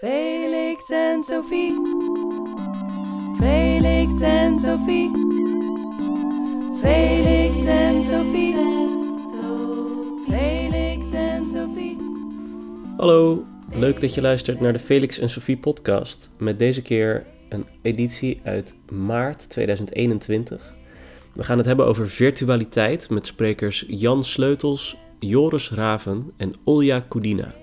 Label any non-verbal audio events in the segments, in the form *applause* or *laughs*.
Felix en Sophie. Felix en Sophie. Felix en Sophie. Felix en Sophie. Hallo, leuk dat je luistert naar de Felix en Sophie podcast. Met deze keer een editie uit maart 2021. We gaan het hebben over virtualiteit met sprekers Jan Sleutels, Joris Raven en Olja Kudina.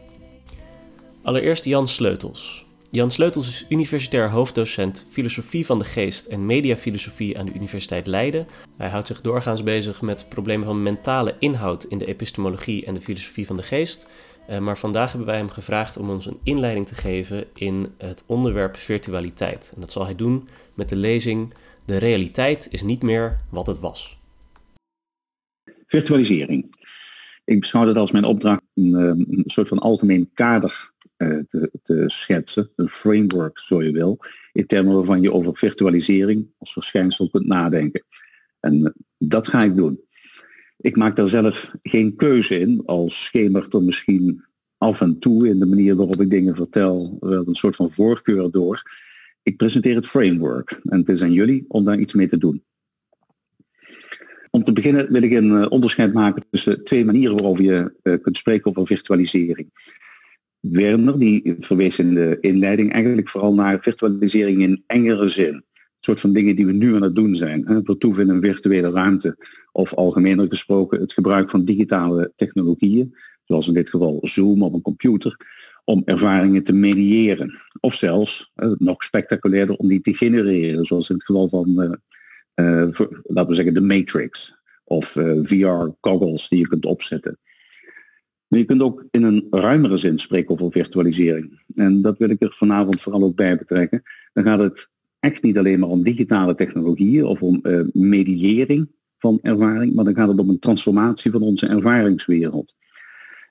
Allereerst Jan Sleutels. Jan Sleutels is universitair hoofddocent filosofie van de geest en mediafilosofie aan de Universiteit Leiden. Hij houdt zich doorgaans bezig met problemen van mentale inhoud in de epistemologie en de filosofie van de geest. Eh, maar vandaag hebben wij hem gevraagd om ons een inleiding te geven in het onderwerp virtualiteit. En dat zal hij doen met de lezing De realiteit is niet meer wat het was. Virtualisering. Ik beschouw het als mijn opdracht een, eh, een soort van algemeen kader te, te, schetsen, een framework zo je wil, in termen waarvan je over virtualisering als verschijnsel kunt nadenken. En eh, dat ga ik doen. Ik maak daar zelf geen keuze in, als schemert er misschien af en toe in de manier waarop ik dingen vertel wel een soort van voorkeur door. Ik presenteer het framework en het is aan jullie om daar iets mee te doen. Om te beginnen wil ik een eh, onderscheid maken tussen twee manieren waarop je kunt spreken over virtualisering. Werner, die verwees in de inleiding eigenlijk vooral naar virtualisering in engere zin. Een soort van dingen die we nu aan het doen zijn. Hè? Vertoeven in een virtuele ruimte. Of algemener gesproken het gebruik van digitale technologieën, zoals in dit geval Zoom op een computer, om ervaringen te mediëren. Of zelfs, nog spectaculairder, om die te genereren, zoals in het geval van, uh, uh, laten we zeggen, de Matrix. Of eh, VR-goggles die je kunt opzetten. Je kunt ook in een ruimere zin spreken over virtualisering. En dat wil ik er vanavond vooral ook bij betrekken. Dan gaat het echt niet alleen maar om digitale technologieën of om uh, mediëring van ervaring, maar dan gaat het om een transformatie van onze ervaringswereld.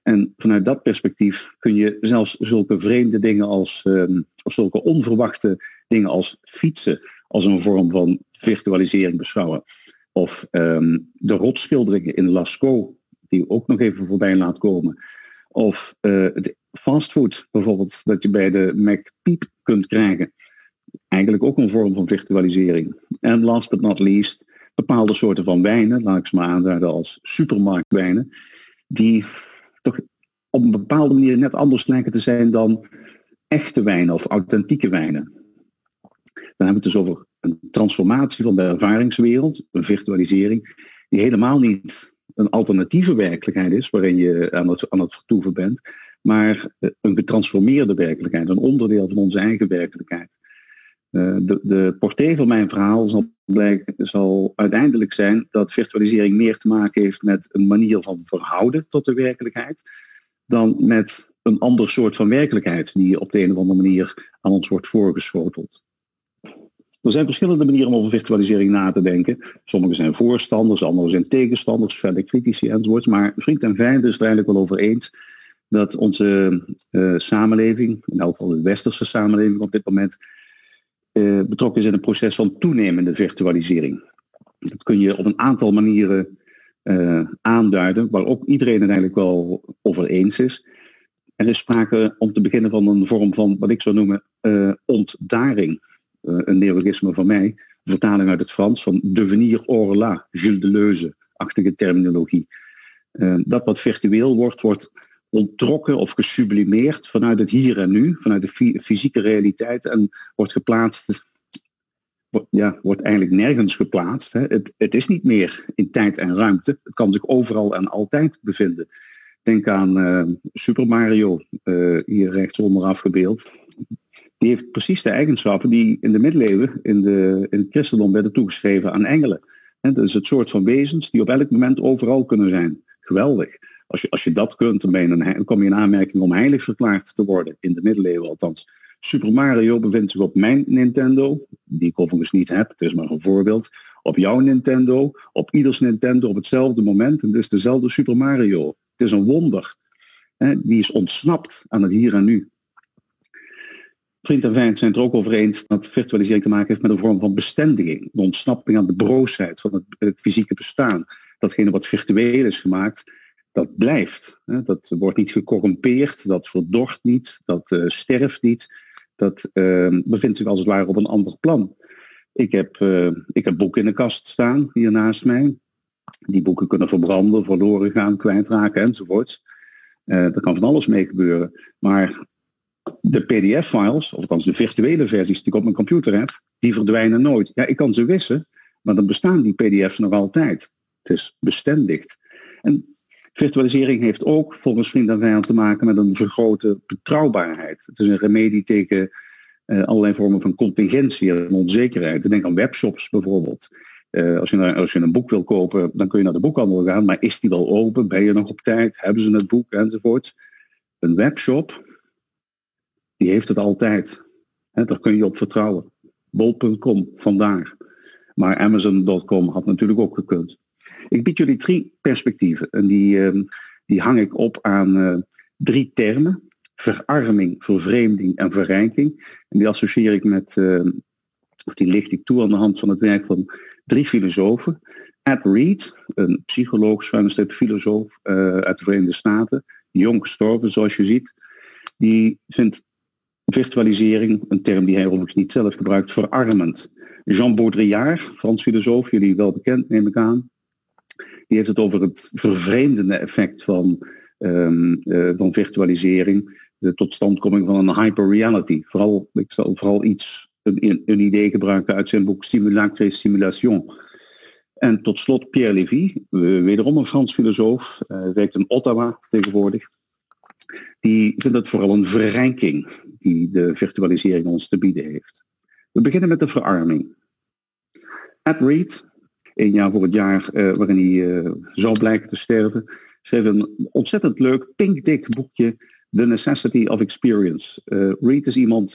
En vanuit dat perspectief kun je zelfs zulke vreemde dingen als, uh, of zulke onverwachte dingen als fietsen als een vorm van virtualisering beschouwen. Of um, de rotschilderingen in Lascaux die ook nog even voorbij laat komen. Of uh, fastfood bijvoorbeeld, dat je bij de McPeep kunt krijgen. Eigenlijk ook een vorm van virtualisering. En last but not least, bepaalde soorten van wijnen, laat ik ze maar aanduiden als supermarktwijnen, die toch op een bepaalde manier net anders lijken te zijn dan echte wijnen of authentieke wijnen. Dan hebben we het dus over een transformatie van de ervaringswereld, een virtualisering, die helemaal niet een alternatieve werkelijkheid is waarin je aan het, aan het vertoeven bent, maar eh, een getransformeerde werkelijkheid, een onderdeel van onze eigen werkelijkheid. Uh, de, de portée van mijn verhaal zal, blijken, zal uiteindelijk zijn dat virtualisering meer te maken heeft met een manier van verhouden tot de werkelijkheid, dan met een ander soort van werkelijkheid die op de een of andere manier aan ons wordt voorgeschoteld. Er zijn verschillende manieren om over virtualisering na te denken. Sommige zijn voorstanders, andere zijn tegenstanders, verder critici enzovoort. Maar vriend en vijand is er eigenlijk wel over eens dat onze uh, samenleving, in elk geval de westerse samenleving op dit moment, uh, betrokken is in een proces van toenemende virtualisering. Dat kun je op een aantal manieren uh, aanduiden, waar ook iedereen het eigenlijk wel over eens is. Er is sprake om te beginnen van een vorm van wat ik zou noemen ontdaring. Eh, een neologisme van mij, vertaling uit het Frans van devenir hors la, Gilles Deleuze-achtige terminologie. Eh, dat wat virtueel wordt, wordt onttrokken of gesublimeerd vanuit het hier en nu, vanuit de fysieke realiteit en wordt geplaatst, ja, wordt eigenlijk nergens geplaatst. Hè. Het, het, is niet meer in tijd en ruimte, het kan zich overal en altijd bevinden. Denk aan uh, Super Mario, uh, hier rechtsonder afgebeeld die heeft precies de eigenschappen die in de middeleeuwen in, de, in het christendom werden toegeschreven aan engelen. En dat is het soort van wezens die op elk moment overal kunnen zijn. Geweldig. Als je, als je dat kunt, dan, ben je een, dan kom je in aanmerking om heilig verklaard te worden. In de middeleeuwen althans. Super Mario bevindt zich op mijn Nintendo, die ik overigens niet heb, het is maar een voorbeeld. Op jouw Nintendo, op ieders Nintendo op hetzelfde moment. En is dezelfde Super Mario. Het is een wonder. Die is ontsnapt aan het hier en nu vriend en zijn er ook over eens dat virtualisering te maken heeft met een vorm van bestendiging. De ontsnapping aan de broosheid van het, fysieke bestaan. Datgene wat virtueel is gemaakt, dat blijft. Hè? Dat wordt niet gecorrumpeerd, dat verdort niet, dat uh, sterft niet. Dat uh, bevindt zich als het ware op een ander plan. Ik heb, uh, ik heb boeken in de kast staan hier naast mij. Die boeken kunnen verbranden, verloren gaan, kwijtraken enzovoort. Uh, er kan van alles mee gebeuren. Maar de PDF-files, of althans de virtuele versies die ik op mijn computer heb, die verdwijnen nooit. Ja, ik kan ze wissen, maar dan bestaan die PDF's nog altijd. Het is bestendigd. En virtualisering heeft ook volgens Vriend en Vijand te maken met een vergrote betrouwbaarheid. Het is een remedie tegen uh, allerlei vormen van contingentie en onzekerheid. Denk aan webshops bijvoorbeeld. Uh, als, je, als je een boek wil kopen, dan kun je naar de boekhandel gaan, maar is die wel open? Ben je nog op tijd? Hebben ze het boek? Enzovoort. Een webshop, die heeft het altijd. He, daar kun je op vertrouwen. Bol.com, vandaar. Maar Amazon.com had natuurlijk ook gekund. Ik bied jullie drie perspectieven en die, uh, die hang ik op aan uh, drie termen. Verarming, vervreemding en verrijking. En die associeer ik met, uh, of die licht ik toe aan de hand van het werk van drie filosofen. Ed Reed, een psycholoog, schuinstreep filosoof uit de Verenigde Staten, jong gestorven zoals je ziet, die vindt virtualisering, een term die hij overigens niet zelf gebruikt, verarmend. Jean Baudrillard, Frans filosoof, jullie wel bekend neem ik aan, die heeft het over het vervreemdende effect van, um, uh, van virtualisering, de totstandkoming van een hyperreality. Vooral, ik zal vooral iets, een, een idee gebruiken uit zijn boek Simulacre Simulation. En tot slot Pierre Lévy, wederom een Frans filosoof, uh, werkt in Ottawa tegenwoordig. Die vindt het vooral een verrijking die de virtualisering ons te bieden heeft. We beginnen met de verarming. Ed Reed, een jaar voor het jaar uh, waarin hij uh, zou blijken te sterven, schreef een ontzettend leuk pinkdik boekje The Necessity of Experience. Uh, Reed is iemand,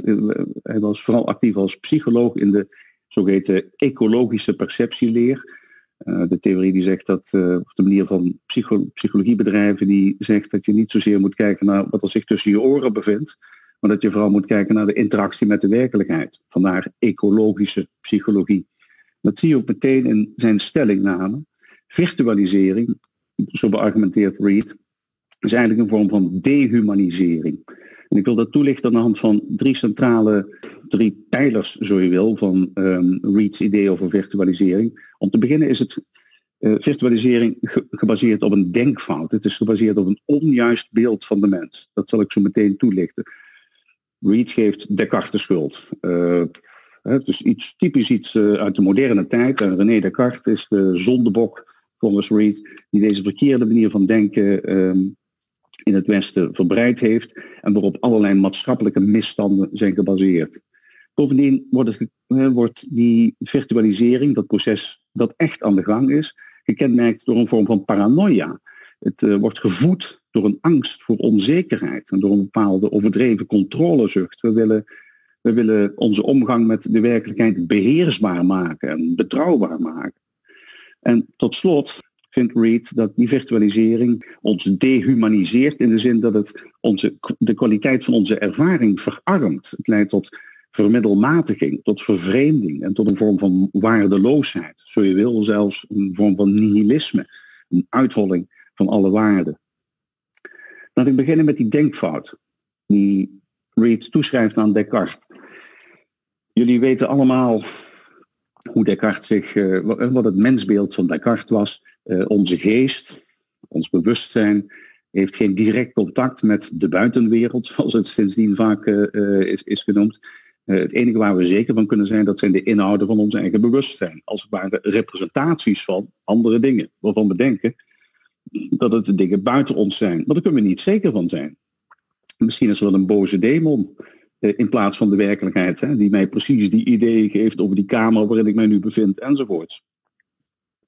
hij was vooral actief als psycholoog in de zogeheten ecologische perceptieleer. De theorie die zegt dat, of de manier van psycho psychologiebedrijven die zegt dat je niet zozeer moet kijken naar wat er zich tussen je oren bevindt, maar dat je vooral moet kijken naar de interactie met de werkelijkheid. Vandaar ecologische psychologie. Dat zie je ook meteen in zijn stellingname. Virtualisering, zo beargumenteert Reed, is eigenlijk een vorm van dehumanisering. En ik wil dat toelichten aan de hand van drie centrale, drie pijlers, zo je wil, van um, Reed's idee over virtualisering. Om te beginnen is het uh, virtualisering ge gebaseerd op een denkfout. Het is gebaseerd op een onjuist beeld van de mens. Dat zal ik zo meteen toelichten. Reed geeft Descartes de schuld. Uh, het is iets typisch iets uh, uit de moderne tijd. En René Descartes is de zondebok, volgens Reed, die deze verkeerde manier van denken um, in het Westen verbreid heeft en waarop allerlei maatschappelijke misstanden zijn gebaseerd. Bovendien wordt, die virtualisering, dat proces dat echt aan de gang is, gekenmerkt door een vorm van paranoia. Het uh, wordt gevoed door een angst voor onzekerheid en door een bepaalde overdreven controlezucht. We willen, we willen onze omgang met de werkelijkheid beheersbaar maken en betrouwbaar maken. En tot slot vindt Reed dat die virtualisering ons dehumaniseert in de zin dat het onze, de kwaliteit van onze ervaring verarmt. Het leidt tot vermiddelmatiging, tot vervreemding en tot een vorm van waardeloosheid. Zo je wil zelfs een vorm van nihilisme, een uitholling van alle waarden. Laat ik beginnen met die denkfout die Reed toeschrijft aan Descartes. Jullie weten allemaal hoe Descartes zich, uh, wat het mensbeeld van Descartes was. Uh, onze geest, ons bewustzijn, heeft geen direct contact met de buitenwereld, *laughs* zoals het sindsdien vaak uh, is, is genoemd. het enige waar we zeker van kunnen zijn, dat zijn de inhouden van ons eigen bewustzijn. Als het ware representaties van andere dingen, waarvan we denken dat het de dingen buiten ons zijn. Maar daar kunnen we niet zeker van zijn. Misschien is er wel een boze demon eh, in plaats van de werkelijkheid, hè, die mij precies die ideeën geeft over die kamer waarin ik mij nu bevind enzovoort.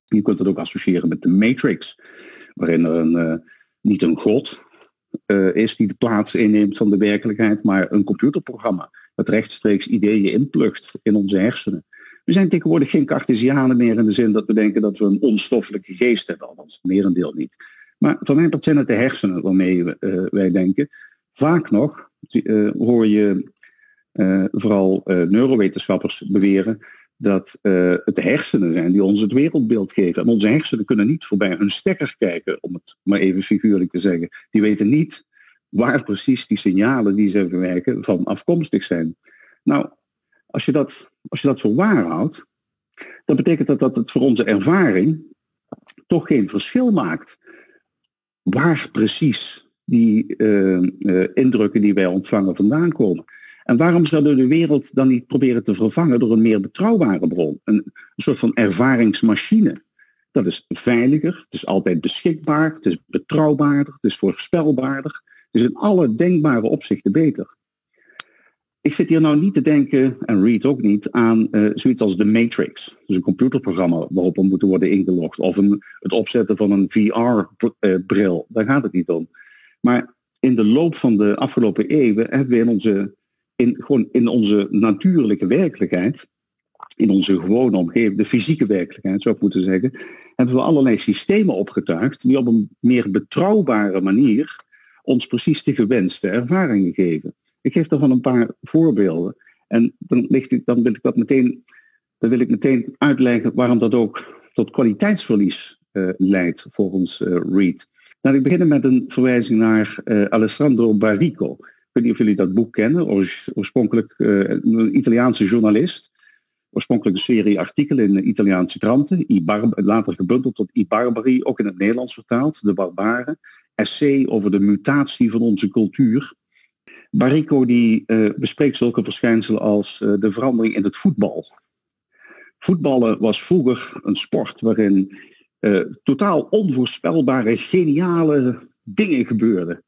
Je kunt het ook associëren met de Matrix, waarin er een, uh, niet een god uh, is die de plaats inneemt van de werkelijkheid, maar een computerprogramma dat rechtstreeks ideeën inplugt in onze hersenen. We zijn tegenwoordig geen Cartesianen meer in de zin dat we denken dat we een onstoffelijke geest hebben, althans merendeel niet. Maar van mijn part zijn het de hersenen waarmee we, uh, wij denken. Vaak nog hoor je vooral neurowetenschappers beweren dat uh, het de hersenen zijn die ons het wereldbeeld geven. En onze hersenen kunnen niet voorbij hun stekker kijken, om het maar even figuurlijk te zeggen. Die weten niet waar precies die signalen die ze verwerken van afkomstig zijn. Nou, als je dat, als je dat voor waar houdt, dan betekent dat dat het voor onze ervaring toch geen verschil maakt waar precies die uh, uh, indrukken die wij ontvangen vandaan komen. En waarom zouden we de wereld dan niet proberen te vervangen door een meer betrouwbare bron? Een, soort van ervaringsmachine. Dat is veiliger, het is altijd beschikbaar, het is betrouwbaarder, het is voorspelbaarder. Het is in alle denkbare opzichten beter. Ik zit hier nou niet te denken, en Reed ook niet, aan uh, zoiets als de Matrix. Dus een computerprogramma waarop we moeten worden ingelogd. Of een, het opzetten van een VR-bril. Daar gaat het niet om. Maar in de loop van de afgelopen eeuwen hebben we in onze, in, gewoon in onze natuurlijke werkelijkheid, in onze gewone omgeving, de fysieke werkelijkheid zou ik moeten zeggen, hebben we allerlei systemen opgetuigd die op een meer betrouwbare manier ons precies de gewenste ervaringen geven. Ik geef daarvan een paar voorbeelden. En dan, ligt dan, wil ik dat meteen, dan wil ik meteen uitleggen waarom dat ook tot kwaliteitsverlies uh, leidt volgens uh, Reed. Laat ik beginnen met een verwijzing naar uh, Alessandro Barrico. Ik weet niet of jullie dat boek kennen. Oorspronkelijk een Italiaanse journalist. Oorspronkelijk een serie artikelen in Italiaanse kranten. later gebundeld tot I Barbari, ook in het Nederlands vertaald. De barbaren. Essay over de mutatie van onze cultuur. Barrico die uh, bespreekt zulke verschijnselen als uh, de verandering in het voetbal. Voetballen was vroeger een sport waarin totaal onvoorspelbare, geniale dingen gebeurden.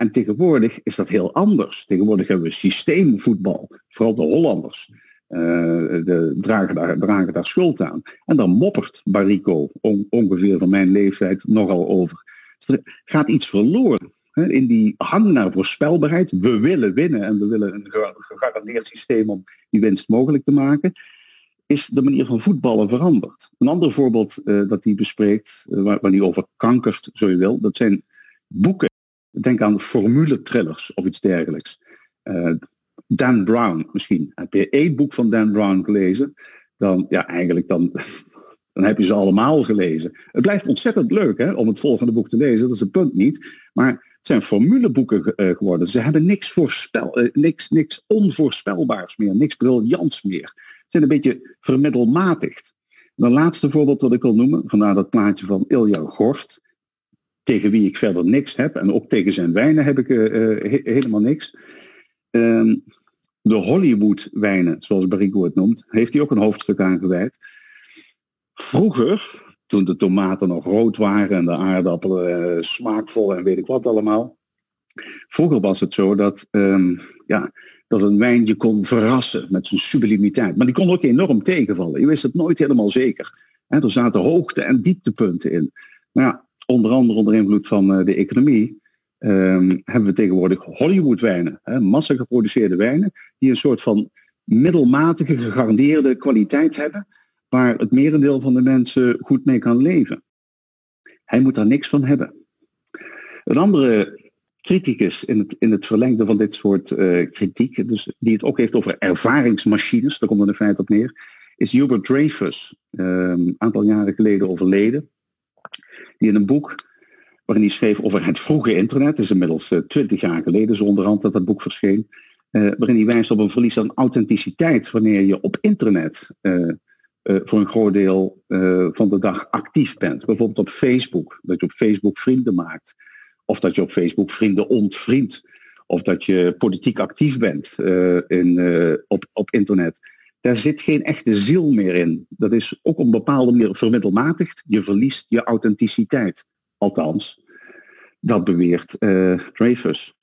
En tegenwoordig is dat heel anders. Tegenwoordig hebben we systeemvoetbal, vooral de Hollanders. de, dragen, daar, dragen daar schuld aan. En dan moppert Barrico, on, ongeveer van mijn leeftijd, nogal over. Dus er gaat iets verloren in die hang naar voorspelbaarheid. We willen winnen en we willen een gegarandeerd systeem om die winst mogelijk te maken. Is de manier van voetballen veranderd? Een ander voorbeeld uh, dat hij bespreekt, uh, waar, waar hij over kankert, zo je wil, dat zijn boeken. Denk aan formule-trillers of iets dergelijks. Uh, Dan Brown misschien. Heb je één boek van Dan Brown gelezen, dan ja, eigenlijk dan, *laughs* dan heb je ze allemaal gelezen. Het blijft ontzettend leuk hè, om het volgende boek te lezen, dat is het punt niet. Maar zijn formuleboeken uh, geworden. Ze hebben niks, voorspel, uh, niks, niks onvoorspelbaars meer, niks briljants meer. Ze zijn een beetje vermiddelmatigd. Een laatste voorbeeld wat ik wil noemen, vandaar dat plaatje van Ilja Gort, tegen wie ik verder niks heb, en ook tegen zijn wijnen heb ik uh, he helemaal niks. Ehm, de Hollywood-wijnen, zoals Barrico het noemt, heeft hij ook een hoofdstuk aan gewijd. Vroeger, toen de tomaten nog rood waren en de aardappelen uh, smaakvol en weet ik wat allemaal. Vroeger was het zo dat, um, ja, dat een wijn je kon verrassen met zijn sublimiteit. Maar die kon ook enorm tegenvallen. Je wist het nooit helemaal zeker. He, er zaten hoogte- en dieptepunten in. Maar ja, onder andere onder invloed van uh, de economie um, hebben we tegenwoordig Hollywood-wijnen. Massa geproduceerde wijnen die een soort van middelmatige gegarandeerde kwaliteit hebben waar het merendeel van de mensen goed mee kan leven. Hij moet daar niks van hebben. Een andere criticus in het, in het verlengde van dit soort uh, kritiek, dus die het ook heeft over ervaringsmachines, daar komt het in feite op neer, is Hubert Dreyfus, een um, aantal jaren geleden overleden, die in een boek waarin hij schreef over het vroege internet, is inmiddels twintig uh, jaar geleden zo onderhand dat dat boek verscheen, uh, waarin hij wijst op een verlies aan authenticiteit wanneer je op internet uh, voor een groot deel van de dag actief bent. Bijvoorbeeld op Facebook, dat je op Facebook vrienden maakt. Of dat je op Facebook vrienden ontvriendt. Of dat je politiek actief bent in, op, op internet. Daar zit geen echte ziel meer in. Dat is ook op een bepaalde manier vermiddelmatigd. Je verliest je authenticiteit. Althans, dat beweert Dreyfus.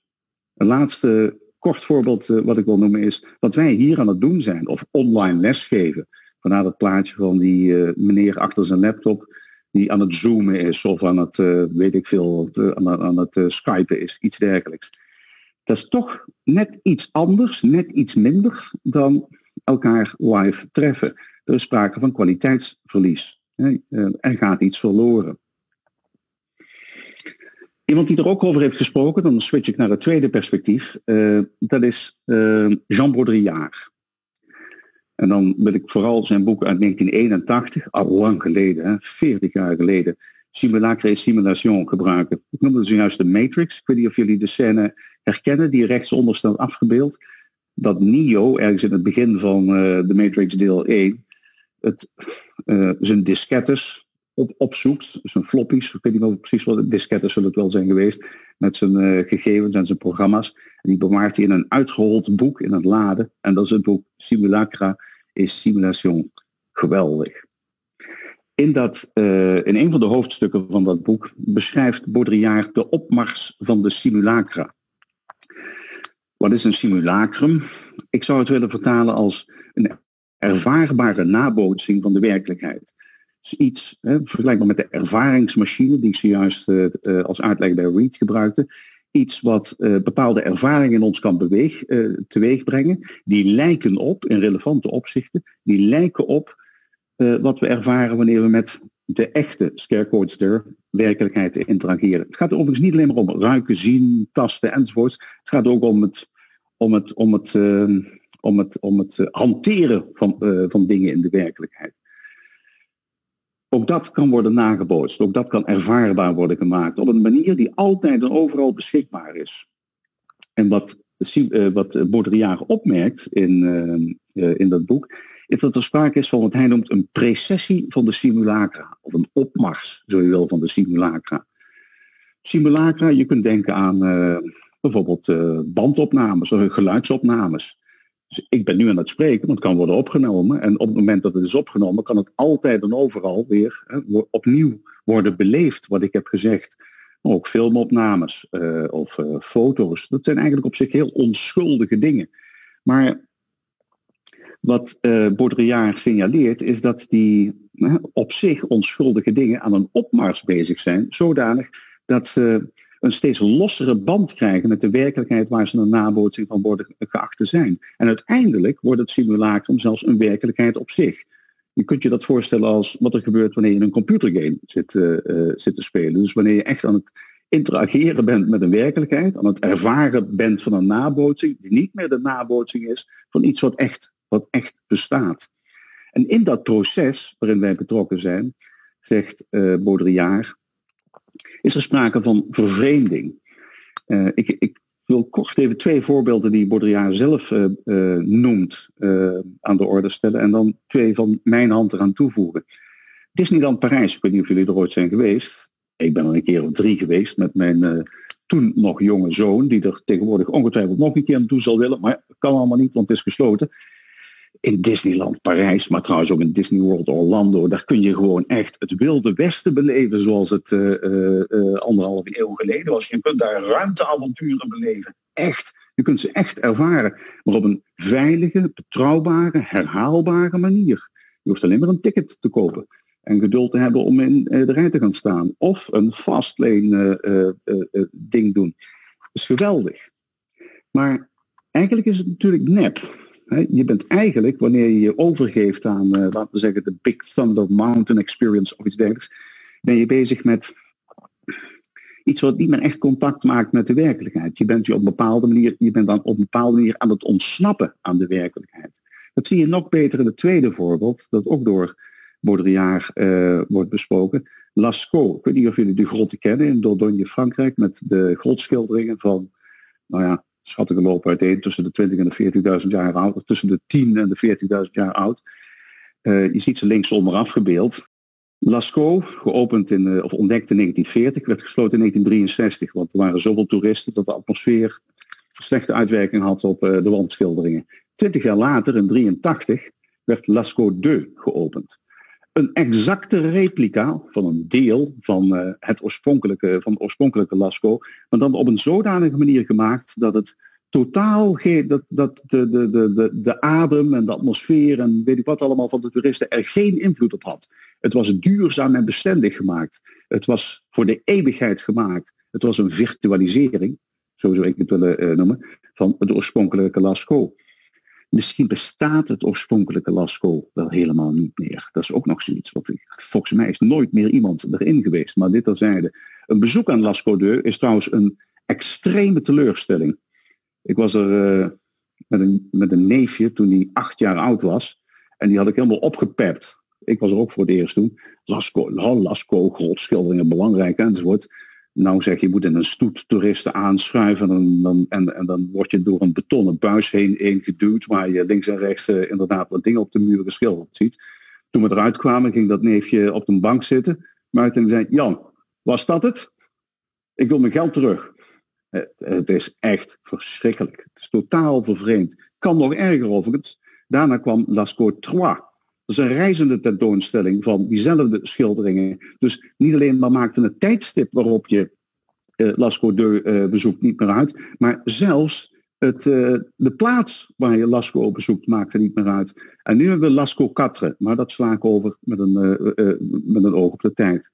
Een laatste kort voorbeeld wat ik wil noemen is wat wij hier aan het doen zijn. Of online lesgeven Vandaar dat plaatje van die uh, meneer achter zijn laptop die aan het zoomen is of aan het, uh, weet ik veel, uh, aan, aan, het skypen is, iets dergelijks. Dat is toch net iets anders, net iets minder dan elkaar live treffen. Er is sprake van kwaliteitsverlies. Hè? er gaat iets verloren. Iemand die er ook over heeft gesproken, dan switch ik naar het tweede perspectief. dat is Jean Baudrillard. En dan wil ik vooral zijn boek uit 1981, al lang geleden, hè, 40 jaar geleden, Simulacre et Simulation gebruiken. Ik noemde zojuist de Matrix. Ik weet niet of jullie de scène herkennen, die rechtsonder staat afgebeeld. Dat Neo, ergens in het begin van uh, de Matrix deel 1, het, uh, zijn diskettes op, opzoekt, zijn floppies, ik weet niet meer precies wat, diskettes zullen het wel zijn geweest, met zijn uh, gegevens en zijn programma's. En die bewaart hij in een uitgehold boek in het laden. En dat is het boek Simulacra et Simulation. Geweldig. In, dat, in een van de hoofdstukken van dat boek beschrijft Baudrillard de opmars van de simulacra. Wat is een simulacrum? Ik zou het willen vertalen als een ervaarbare nabootsing van de werkelijkheid. Dus iets hè, vergelijkbaar met de ervaringsmachine die ik zojuist uh, uh, als uitleg bij Reed gebruikte. Iets wat uh, bepaalde ervaringen in ons kan beweeg, teweeg brengen. Die lijken op, in relevante opzichten, die lijken op wat we ervaren wanneer we met de echte scarecodes der werkelijkheid interageren. Het gaat overigens niet alleen maar om ruiken, zien, tasten enzovoorts. Het gaat ook om het, om het, om het, uh, om het, om het uh, hanteren van, uh, van dingen in de werkelijkheid. Ook dat kan worden nagebootst. Ook dat kan ervaarbaar worden gemaakt op een manier die altijd en overal beschikbaar is. En wat, wat Baudrillard opmerkt in, in dat boek, is dat er sprake is van wat hij noemt een precessie van de simulacra. Of een opmars, zo je wil, van de simulacra. Simulacra, je kunt denken aan uh, bijvoorbeeld uh, bandopnames of geluidsopnames. Dus ik ben nu aan het spreken, want het kan worden opgenomen. En op het moment dat het is opgenomen, kan het altijd en overal weer hè, opnieuw worden beleefd, wat ik heb gezegd. Maar ook filmopnames uh, of foto's. Dat zijn eigenlijk op zich heel onschuldige dingen. Maar wat uh, Baudrillard signaleert is dat die op zich onschuldige dingen aan een opmars bezig zijn, zodanig dat ze een steeds lossere band krijgen met de werkelijkheid waar ze een nabootsing van worden geacht te zijn. En uiteindelijk wordt het simulacrum zelfs een werkelijkheid op zich. Je kunt je dat voorstellen als wat er gebeurt wanneer je een computergame zit, uh, zit te spelen. Dus wanneer je echt aan het interageren bent met een werkelijkheid, aan het ervaren bent van een nabootsing, die niet meer de nabootsing is van iets wat echt wat echt bestaat. En in dat proces waarin wij betrokken zijn, zegt uh, Baudrillard, is er sprake van vervreemding. Uh, ik, ik, wil kort even twee voorbeelden die Baudrillard zelf uh, noemt aan de orde stellen en dan twee van mijn hand eraan toevoegen. Disneyland Parijs, ik weet niet of jullie er ooit zijn geweest. Ik ben er een keer of drie geweest met mijn toen nog jonge zoon, die er tegenwoordig ongetwijfeld nog een keer naartoe zal willen, maar kan allemaal niet, want het is gesloten in Disneyland Parijs, maar trouwens ook in Disney World Orlando, daar kun je gewoon echt het wilde westen beleven zoals het uh, uh, anderhalve eeuw geleden was. Je kunt daar ruimteavonturen beleven. Echt. Je kunt ze echt ervaren, maar op een veilige, betrouwbare, herhaalbare manier. Je hoeft alleen maar een ticket te kopen en geduld te hebben om in de rij te gaan staan. Of een fastlane ding doen. Dat is geweldig. Maar eigenlijk is het natuurlijk nep. Je bent eigenlijk, wanneer je je overgeeft aan, uh, laten we zeggen, de Big Thunder Mountain Experience of iets dergelijks, ben je bezig met iets wat niet meer echt contact maakt met de werkelijkheid. Je bent je op een bepaalde manier, je bent dan op een bepaalde manier aan het ontsnappen aan de werkelijkheid. Dat zie je nog beter in het tweede voorbeeld, dat ook door Baudrillard uh, wordt besproken. Lascaux, ik weet niet of jullie die grotten kennen in Dordogne, Frankrijk, met de grotschilderingen van, nou ja, schattingen lopen uiteen tussen de 20 en de 40.000 jaar oud, of tussen de 10 en de 40.000 jaar oud. Uh, je ziet ze linksonder afgebeeld. Lascaux, geopend in, uh, of ontdekt in 1940, werd gesloten in 1963, want er waren zoveel toeristen dat de atmosfeer slechte uitwerking had op uh, de wandschilderingen. Twintig jaar later, in 1983, werd Lascaux 2 geopend. Een exacte replica van een deel van, het oorspronkelijke, van de oorspronkelijke Lascaux, maar dan op een zodanige manier gemaakt dat het totaal geen, dat, dat de, de, de, de, de adem en de atmosfeer en weet ik wat allemaal van de toeristen er geen invloed op had. Het was duurzaam en bestendig gemaakt. Het was voor de eeuwigheid gemaakt. Het was een virtualisering, zo zou ik het willen uh, noemen, van het oorspronkelijke Lascaux. Misschien bestaat het oorspronkelijke Lascaux wel helemaal niet meer. Dat is ook nog zoiets. Wat ik, volgens mij is nooit meer iemand erin geweest. Maar dit terzijde. Een bezoek aan Lascaux 2 is trouwens een extreme teleurstelling. Ik was er uh, met, een, met een neefje toen hij acht jaar oud was. En die had ik helemaal opgepept. Ik was er ook voor het eerst toen. Lasco, oh, Lasco, grootschilderingen, belangrijk enzovoort. Nou zeg je, moet in een stoet toeristen aanschuiven en dan, en, en dan word je door een betonnen buis heen, heen geduwd waar je links en rechts uh, inderdaad wat dingen op de muur geschilderd ziet. Toen we eruit kwamen ging dat neefje op een bank zitten. Maar toen zei Jan, was dat het? Ik wil mijn geld terug. Het, het is echt verschrikkelijk. Het is totaal vervreemd. Kan nog erger overigens. Daarna kwam Lascaux 3. Dat is een reizende tentoonstelling van diezelfde schilderingen. Dus niet alleen maar maakte het tijdstip waarop je uh, Lascaux 2 uh, bezoekt niet meer uit, maar zelfs het, uh, de plaats waar je Lascaux bezoekt maakte niet meer uit. En nu hebben we Lascaux 4, maar dat sla ik over met een, met een oog op de tijd.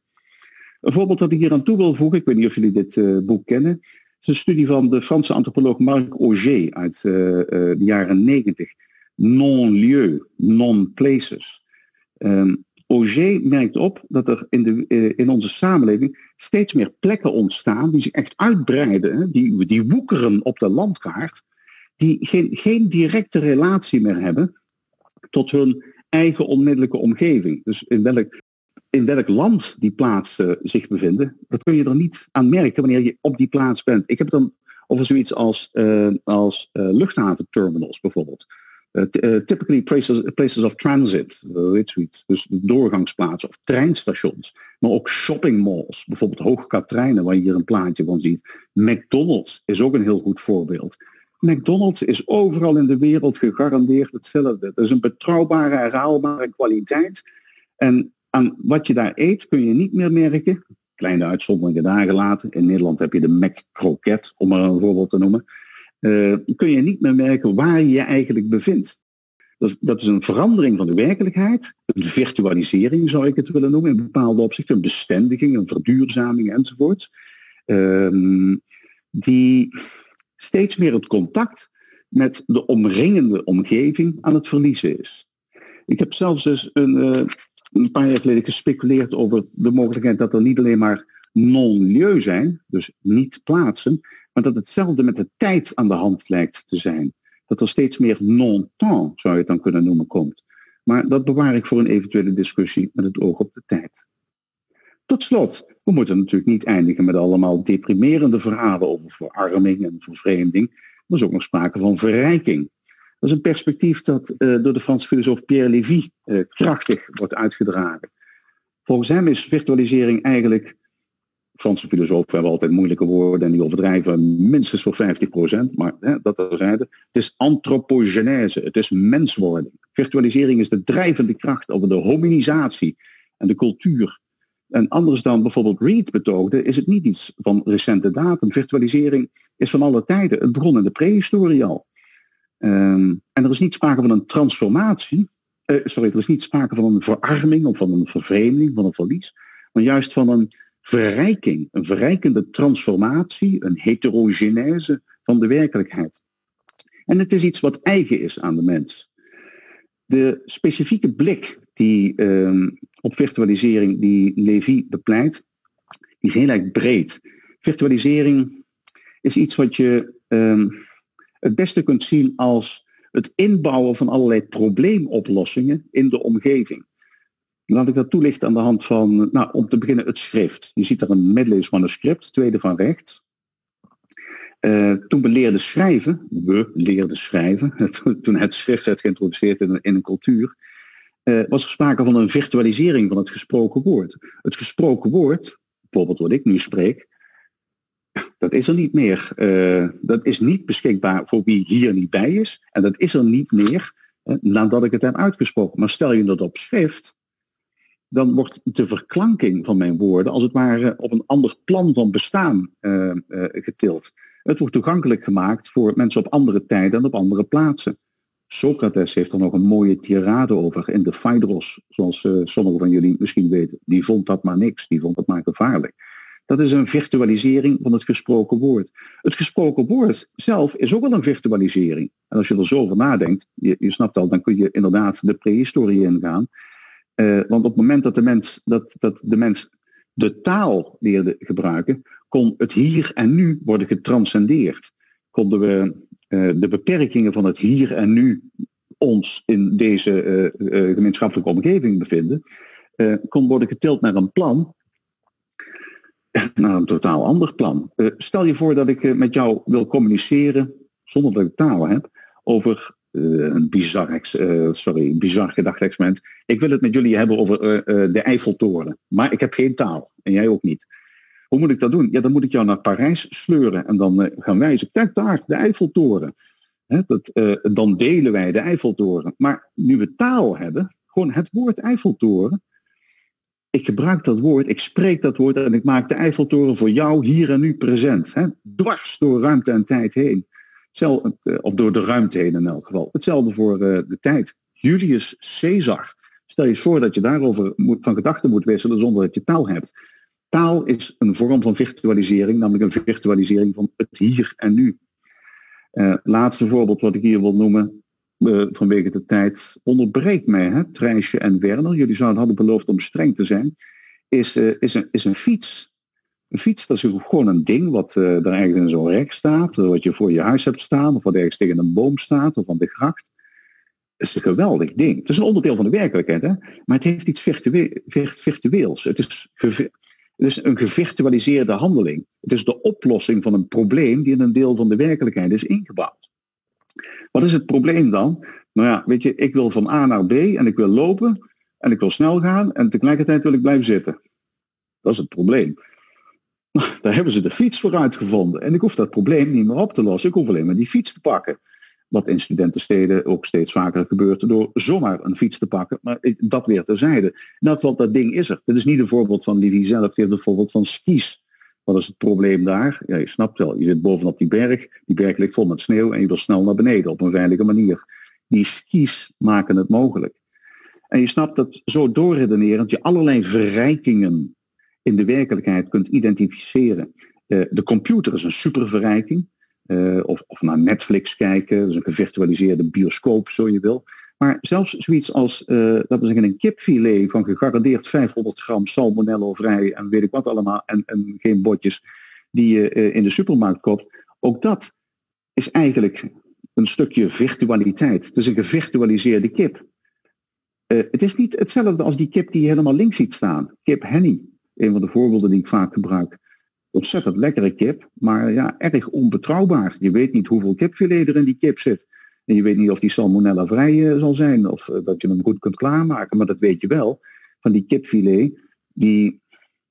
Een voorbeeld dat ik hier aan toe wil voegen, ik weet niet of jullie dit boek kennen, is een studie van de Franse antropoloog Marc Auger uit de jaren 90 non-lieu, non-places. Um, Auger merkt op dat er in, de, uh, in onze samenleving steeds meer plekken ontstaan die zich echt uitbreiden, die, die woekeren op de landkaart, die geen, geen directe relatie meer hebben tot hun eigen onmiddellijke omgeving. Dus in welk, in land die plaatsen zich bevinden, dat kun je er niet aan merken wanneer je op die plaats bent. Ik heb het dan over zoiets als, uh, als uh, luchthaventerminals bijvoorbeeld. Uh, typically places, places of transit, zoiets. Dus doorgangsplaatsen of treinstations. Maar ook shopping malls. Bijvoorbeeld Hoogkatrijnen, waar je hier een plaatje van ziet. McDonald's is ook een heel goed voorbeeld. McDonald's is overal in de wereld gegarandeerd hetzelfde. Het is een betrouwbare, herhaalbare kwaliteit. En aan wat je daar eet kun je niet meer merken. Kleine uitzonderingen daar gelaten. In Nederland heb je de Mac Croquette, om maar een voorbeeld te noemen uh, kun je niet meer merken waar je je eigenlijk bevindt. Dat, is een verandering van de werkelijkheid, een virtualisering zou ik het willen noemen, in bepaalde opzichten, een bestendiging, een verduurzaming enzovoort, um, die steeds meer het contact met de omringende omgeving aan het verliezen is. Ik heb zelfs dus een, uh, een paar jaar geleden gespeculeerd over de mogelijkheid dat er niet alleen maar non-lieu zijn, dus niet plaatsen, maar dat hetzelfde met de tijd aan de hand lijkt te zijn. Dat er steeds meer non-temps, zou je het dan kunnen noemen, komt. Maar dat bewaar ik voor een eventuele discussie met het oog op de tijd. Tot slot, we moeten natuurlijk niet eindigen met allemaal deprimerende verhalen over verarming en vervreemding. Er is ook nog sprake van verrijking. Dat is een perspectief dat uh, door de Franse filosoof Pierre Lévy uh, krachtig wordt uitgedragen. Volgens hem is virtualisering eigenlijk Franse filosofen hebben altijd moeilijke woorden en die overdrijven minstens voor 50%, maar hè, dat terzijde. Het is anthropogenese, het is menswording. Virtualisering is de drijvende kracht over de hominisatie en de cultuur. En anders dan bijvoorbeeld Reed betoogde, is het niet iets van recente datum. Virtualisering is van alle tijden. Het begon in de prehistorie al. Um, en er is niet sprake van een transformatie. Uh, sorry, er is niet sprake van een verarming of van een vervreemding, van een verlies. Maar juist van een verrijking, een verrijkende transformatie, een heterogenese van de werkelijkheid. En het is iets wat eigen is aan de mens. De specifieke blik die uh, op virtualisering die Levy bepleit, is heel erg breed. Virtualisering is iets wat je uh, het beste kunt zien als het inbouwen van allerlei probleemoplossingen in de omgeving. Laat ik dat toelichten aan de hand van, nou, om te beginnen het schrift. Je ziet daar een middeleeuws manuscript, tweede van rechts. Uh, toen we leerden schrijven, we leerden schrijven, *laughs* toen het schrift werd geïntroduceerd in, een cultuur, uh, was er sprake van een virtualisering van het gesproken woord. Het gesproken woord, bijvoorbeeld wat ik nu spreek, dat is er niet meer. Uh, dat is niet beschikbaar voor wie hier niet bij is. En dat is er niet meer nadat ik het heb uitgesproken. Maar stel je dat op schrift, dan wordt de verklanking van mijn woorden als het ware op een ander plan van bestaan uh, getild. Het wordt toegankelijk gemaakt voor mensen op andere tijden en op andere plaatsen. Socrates heeft er nog een mooie tirade over in de Phaedros, zoals uh, sommigen van jullie misschien weten. Die vond dat maar niks, die vond dat maar gevaarlijk. Dat is een virtualisering van het gesproken woord. Het gesproken woord zelf is ook wel een virtualisering. En als je er zo over nadenkt, je, je snapt al, dan kun je inderdaad de prehistorie ingaan. Uh, want op het moment dat de, mens, dat, dat de mens de taal leerde gebruiken, kon het hier en nu worden getranscendeerd. Konden we uh, de beperkingen van het hier en nu ons in deze gemeenschappelijke omgeving bevinden, kon worden getild naar een plan naar een totaal ander plan. stel je voor dat ik met jou wil communiceren, zonder dat ik taal heb, over een bizar, sorry, bizar gedachte-experiment. Ik wil het met jullie hebben over de Eiffeltoren, maar ik heb geen taal en jij ook niet. Hoe moet ik dat doen? Ja, dan moet ik jou naar Parijs sleuren en dan gaan wijzen. Kijk daar, de Eiffeltoren. dat, dan delen wij de Eiffeltoren. Maar nu we taal hebben, gewoon het woord Eiffeltoren, ik gebruik dat woord, ik spreek dat woord en ik maak de Eiffeltoren voor jou hier en nu present. Dwars door ruimte en tijd heen. Eh, of door de ruimte heen in elk geval. Hetzelfde voor uh, de tijd. Julius Caesar. Stel je eens voor dat je daarover van gedachten moet wisselen zonder dat je taal hebt. Taal is een vorm van virtualisering, namelijk een virtualisering van het hier en nu. Uh, laatste voorbeeld wat ik hier wil noemen, vanwege de tijd, onderbreekt mij, hè, en Werner, jullie zouden hadden beloofd om streng te zijn, is, is, een, is een fiets. Een fiets, dat is gewoon een ding wat uh, er ergens in zo'n rek staat, wat je voor je huis hebt staan, of wat ergens tegen een boom staat, of aan de gracht. Het is een geweldig ding. Het is een onderdeel van de werkelijkheid, hè? maar het heeft iets virtue virtueels. Het is, het is een gevirtualiseerde handeling. Het is de oplossing van een probleem die in een deel van de werkelijkheid is ingebouwd. Wat is het probleem dan? Nou ja, weet je, ik wil van A naar B en ik wil lopen en ik wil snel gaan en tegelijkertijd wil ik blijven zitten. Dat is het probleem. Nou, *laughs* daar hebben ze de fiets voor uitgevonden. En ik hoef dat probleem niet meer op te lossen. Ik hoef alleen maar die fiets te pakken. Wat in studentensteden ook steeds vaker gebeurt door zomaar een fiets te pakken. Maar dat weer terzijde. Dat, wat dat ding is er. Dit is niet een voorbeeld van Livy zelf. Het is een voorbeeld van skis. Wat is het probleem daar? Ja, je snapt wel. Je zit bovenop die berg. Die berg ligt vol met sneeuw en je wil snel naar beneden op een veilige manier. Die skis maken het mogelijk. En je snapt dat zo doorredenerend je allerlei verrijkingen in de werkelijkheid kunt identificeren. Uh, de computer is een superverrijking. Uh, of, of naar Netflix kijken, is een gevirtualiseerde bioscoop, zo je wil. Maar zelfs zoiets als, uh, dat we zeggen, een kipfilet van gegarandeerd 500 gram salmonello vrij en weet ik wat allemaal, en, en geen botjes die je in de supermarkt koopt, ook dat is eigenlijk een stukje virtualiteit. Het is een gevirtualiseerde kip. Het is niet hetzelfde als die kip die je helemaal links ziet staan. Kip Henny, een van de voorbeelden die ik vaak gebruik. Ontzettend lekkere kip, maar ja, erg onbetrouwbaar. Je weet niet hoeveel kipfilet er in die kip zit. En je weet niet of die salmonella vrij uh, zal zijn of uh, dat je hem goed kunt klaarmaken. Maar dat weet je wel van die kipfilet, die,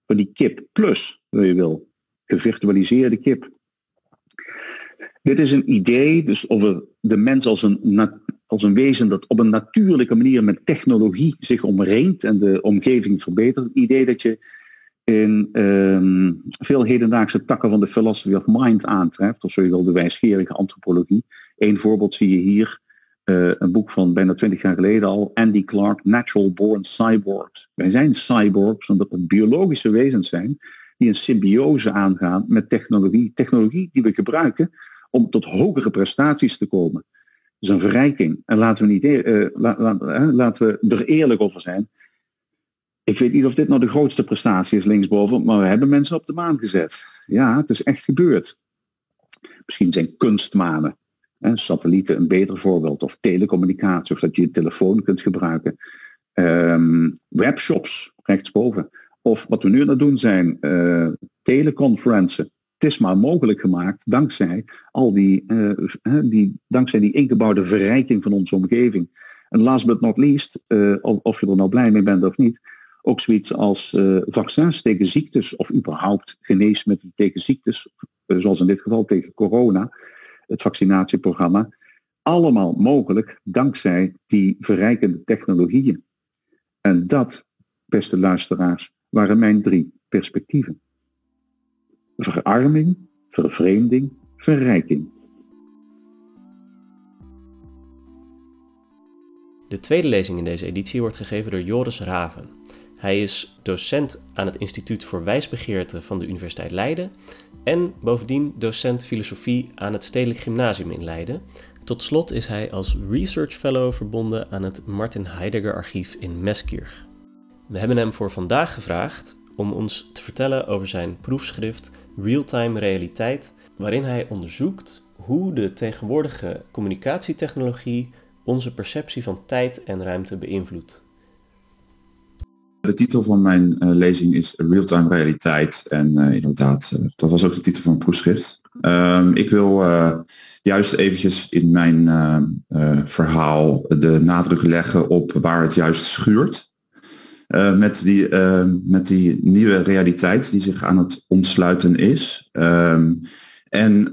van die kip plus, wil je wil. Gevirtualiseerde kip. Dit is een idee dus over de mens als een, als een wezen dat op een natuurlijke manier met technologie zich omringt en de omgeving verbetert. Het idee dat je in um, veel hedendaagse takken van de philosophy of mind aantreft, of zo je wil de wijsgerige antropologie. Eén voorbeeld zie je hier, uh, een boek van bijna twintig jaar geleden al, Andy Clark, Natural Born Cyborgs. Wij zijn cyborgs omdat we biologische wezens zijn die een symbiose aangaan met technologie. Technologie die we gebruiken om tot hogere prestaties te komen. Dat is een verrijking. En laten we, niet, la, uh, laten we er eerlijk over zijn. Ik weet niet of dit nou de grootste prestatie is linksboven, maar we hebben mensen op de maan gezet. Ja, het is echt gebeurd. Misschien zijn kunstmanen, hè, satellieten een beter voorbeeld, of telecommunicatie, of dat je je telefoon kunt gebruiken. Um, webshops, rechtsboven. Of wat we nu aan het doen zijn, uh. Het is maar mogelijk gemaakt dankzij al die, uh, die, dankzij die ingebouwde verrijking van onze omgeving. En last but not least, of, of je er nou blij mee bent of niet, ook zoiets als uh, vaccins tegen ziektes of überhaupt geneesmiddelen tegen ziektes, uh, zoals in dit geval tegen corona, het vaccinatieprogramma. Allemaal mogelijk dankzij die verrijkende technologieën. En dat, beste luisteraars, waren mijn drie perspectieven. Verarming, vervreemding, verrijking. De tweede lezing in deze editie wordt gegeven door Joris Raven. Hij is docent aan het Instituut voor Wijsbegeerte van de Universiteit Leiden en bovendien docent filosofie aan het Stedelijk Gymnasium in Leiden. Tot slot is hij als Research Fellow verbonden aan het Martin Heidegger Archief in Meskirch. We hebben hem voor vandaag gevraagd om ons te vertellen over zijn proefschrift Realtime Realiteit, waarin hij onderzoekt hoe de tegenwoordige communicatietechnologie onze perceptie van tijd en ruimte beïnvloedt. De titel van mijn uh, lezing is Real-time realiteit. En uh, inderdaad, uh, dat was ook de titel van mijn proefschrift. Um, ik wil juist eventjes in mijn verhaal de nadruk leggen op waar het juist schuurt. met, die, ehm, met die nieuwe realiteit die zich aan het ontsluiten is. Um, en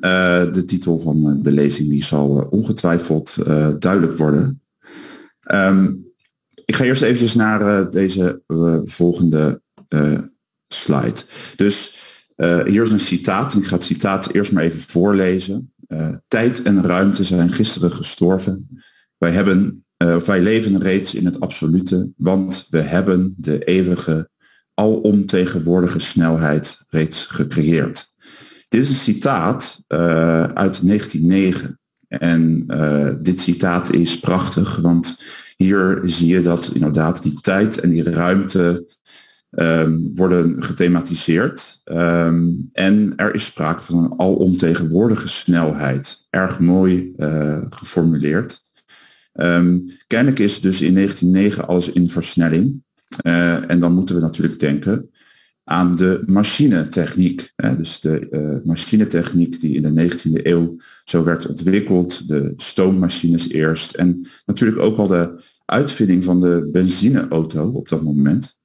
de titel van de lezing die zal ongetwijfeld duidelijk worden. Ik ga eerst eventjes naar uh, deze uh, volgende uh, slide. Dus hier is een citaat. Ik ga het citaat eerst maar even voorlezen. Tijd en ruimte zijn gisteren gestorven. Wij, hebben, wij leven reeds in het absolute, want we hebben de eeuwige, alomtegenwoordige snelheid reeds gecreëerd. Dit is een citaat uit 1909. En dit citaat is prachtig, want hier zie je dat inderdaad die tijd en die ruimte um, worden gethematiseerd. Um, en er is sprake van een alomtegenwoordige snelheid. Erg mooi uh, geformuleerd. Um, kennelijk is dus in 1909 alles in versnelling. Uh, en dan moeten we natuurlijk denken aan de machinetechniek. Dus de uh, machinetechniek die in de 19e eeuw zo werd ontwikkeld. De stoommachines eerst. En natuurlijk ook al de uitvinding van de benzineauto op dat moment.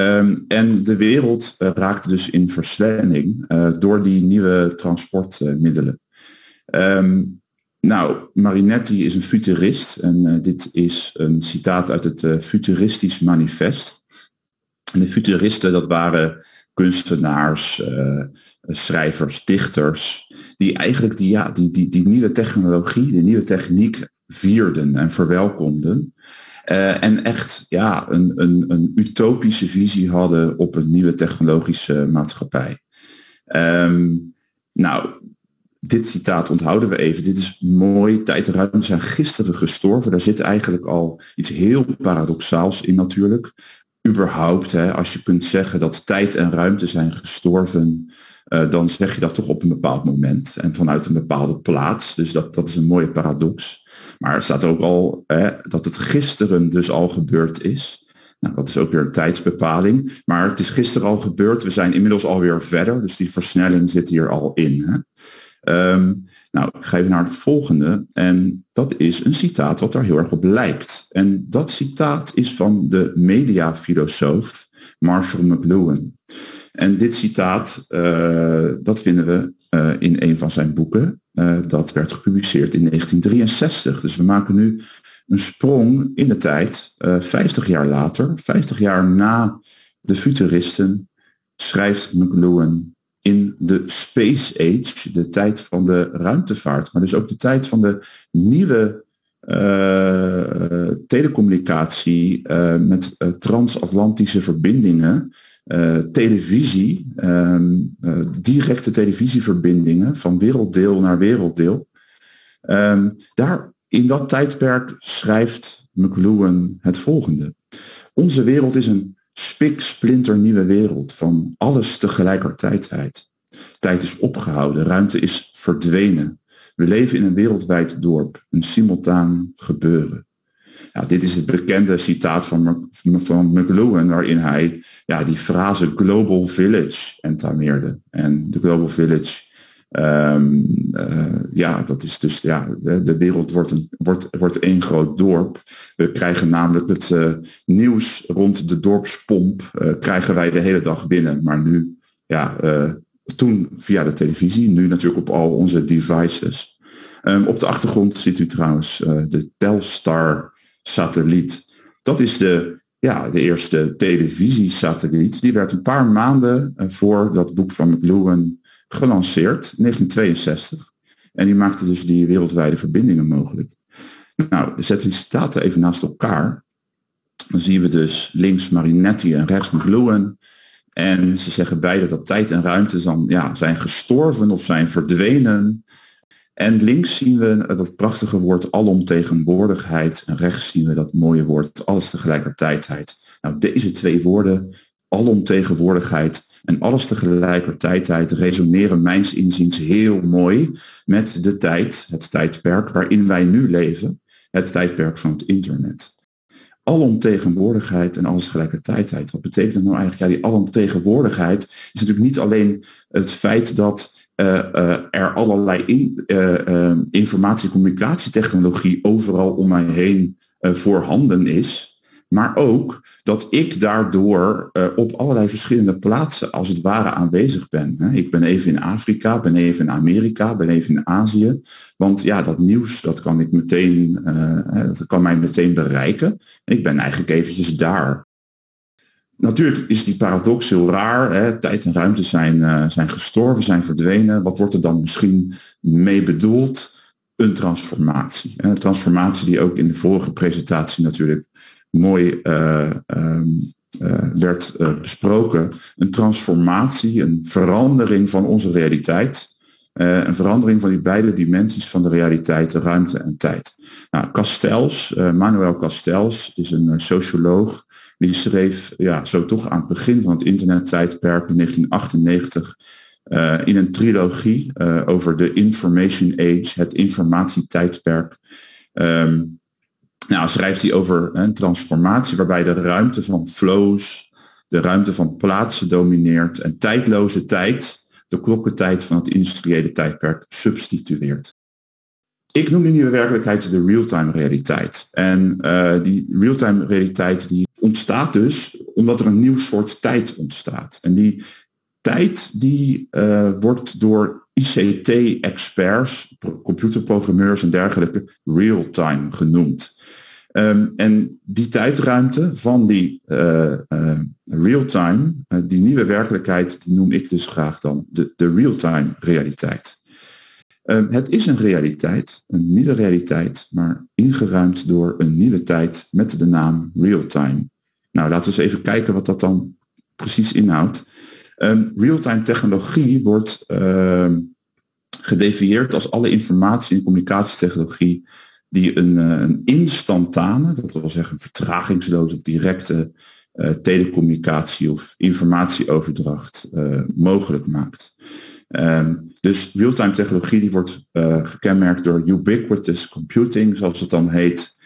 Um, en de wereld uh, raakte dus in versnelling uh, door die nieuwe transportmiddelen. Um, nou, Marinetti is een futurist en dit is een citaat uit het Futuristisch Manifest. En de futuristen, dat waren kunstenaars, schrijvers, dichters, die eigenlijk die, ja, die, die, die nieuwe technologie, die nieuwe techniek vierden en verwelkomden. Uh, en echt ja, een, een, een utopische visie hadden op een nieuwe technologische maatschappij. Um, nou, dit citaat onthouden we even. Dit is mooi. Tijd en ruimte zijn gisteren gestorven. Daar zit eigenlijk al iets heel paradoxaals in natuurlijk. Überhaupt, hè, als je kunt zeggen dat tijd en ruimte zijn gestorven, uh, dan zeg je dat toch op een bepaald moment en vanuit een bepaalde plaats. Dus dat, dat is een mooie paradox. Maar er staat ook al hè, dat het gisteren dus al gebeurd is. Nou, dat is ook weer een tijdsbepaling. Maar het is gisteren al gebeurd. We zijn inmiddels alweer verder. Dus die versnelling zit hier al in. Hè. Um, nou, ik ga even naar het volgende. En dat is een citaat wat daar heel erg op lijkt. En dat citaat is van de mediafilosoof Marshall McLuhan. En dit citaat, uh, dat vinden we uh, in een van zijn boeken. Uh, dat werd gepubliceerd in 1963. Dus we maken nu een sprong in de tijd. 50 jaar later, 50 jaar na de futuristen, schrijft McLuhan in de Space Age, de tijd van de ruimtevaart, maar dus ook de tijd van de nieuwe telecommunicatie met transatlantische verbindingen televisie, uh, directe televisieverbindingen van werelddeel naar werelddeel. Um, daar, in dat tijdperk schrijft McLuhan het volgende. Onze wereld is een spik nieuwe wereld van alles tegelijkertijd. Tijd is opgehouden, ruimte is verdwenen. We leven in een wereldwijd dorp, een simultaan gebeuren. Ja, dit is het bekende citaat van, van McLuhan, waarin hij ja, die frase Global Village entameerde. En de Global Village, um, ja, dat is dus, ja, de, de, wereld wordt, een, wordt, wordt één groot dorp. We krijgen namelijk het uh, nieuws rond de dorpspomp, uh, krijgen wij de hele dag binnen. Maar nu, ja, toen via de televisie, nu natuurlijk op al onze devices. Um, op de achtergrond ziet u trouwens de Telstar satelliet. Dat is de, ja, de eerste televisiesatelliet. Die werd een paar maanden eh, voor dat boek van McLuhan gelanceerd, 1962. En die maakte dus die wereldwijde verbindingen mogelijk. Nou, zetten we die citaten even naast elkaar. Dan zien we dus links Marinetti en rechts McLuhan. En ze zeggen beide dat tijd en ruimte dan, ja, zijn gestorven of zijn verdwenen. En links zien we dat prachtige woord alomtegenwoordigheid. En rechts zien we dat mooie woord alles tegelijkertijdheid. Nou, deze twee woorden, alomtegenwoordigheid en alles tegelijkertijd, resoneren mijns inziens heel mooi met de tijd, het tijdperk waarin wij nu leven. het tijdperk van het internet. Alomtegenwoordigheid en alles tegelijkertijd. Wat betekent dat nou eigenlijk? Ja, die alomtegenwoordigheid is natuurlijk niet alleen het feit dat uh, uh, er allerlei in, uh, informatie- en communicatietechnologie overal om mij heen voorhanden is. Maar ook dat ik daardoor uh, op allerlei verschillende plaatsen als het ware aanwezig ben. Hè. Ik ben even in Afrika, ben even in Amerika, ben even in Azië. Want ja, dat nieuws dat kan, ik meteen, uh, dat kan mij meteen bereiken. En ik ben eigenlijk eventjes daar. Natuurlijk is die paradox heel raar. Hè. Tijd en ruimte zijn, uh, zijn gestorven, zijn verdwenen. Wat wordt er dan misschien mee bedoeld? Een transformatie. Een transformatie die ook in de vorige presentatie natuurlijk mooi uh, um, uh, werd uh, besproken. Een transformatie, een verandering van onze realiteit. een verandering van die beide dimensies van de realiteit, de ruimte en tijd. Nou, Castells, Manuel Castells, is een socioloog. Die schreef ja, zo toch aan het begin van het internettijdperk in 1998 in een trilogie over de Information Age, het informatietijdperk. Um, nou, schrijft hij over een transformatie waarbij de ruimte van flows, de ruimte van plaatsen domineert en tijdloze tijd de klokkentijd van het industriële tijdperk substitueert. Ik noem die nieuwe werkelijkheid de real-time realiteit. En uh, die real-time realiteit die ontstaat dus omdat er een nieuw soort tijd ontstaat. En die tijd die uh, wordt door ICT-experts, computerprogrammeurs en dergelijke real-time genoemd. Um, en die tijdruimte van die uh, uh, real-time, uh, die nieuwe werkelijkheid, die noem ik dus graag dan de, de real-time realiteit. Um, het is een realiteit, een nieuwe realiteit, maar ingeruimd door een nieuwe tijd met de naam real-time. Nou, laten we eens even kijken wat dat dan precies inhoudt. Real-time technologie wordt gedefinieerd als alle informatie- en communicatietechnologie die een, eh, een instantane, dat wil zeggen vertragingsloze of directe uh, telecommunicatie of informatieoverdracht uh, mogelijk maakt. Um, dus real-time technologie die wordt gekenmerkt door ubiquitous computing, zoals het dan heet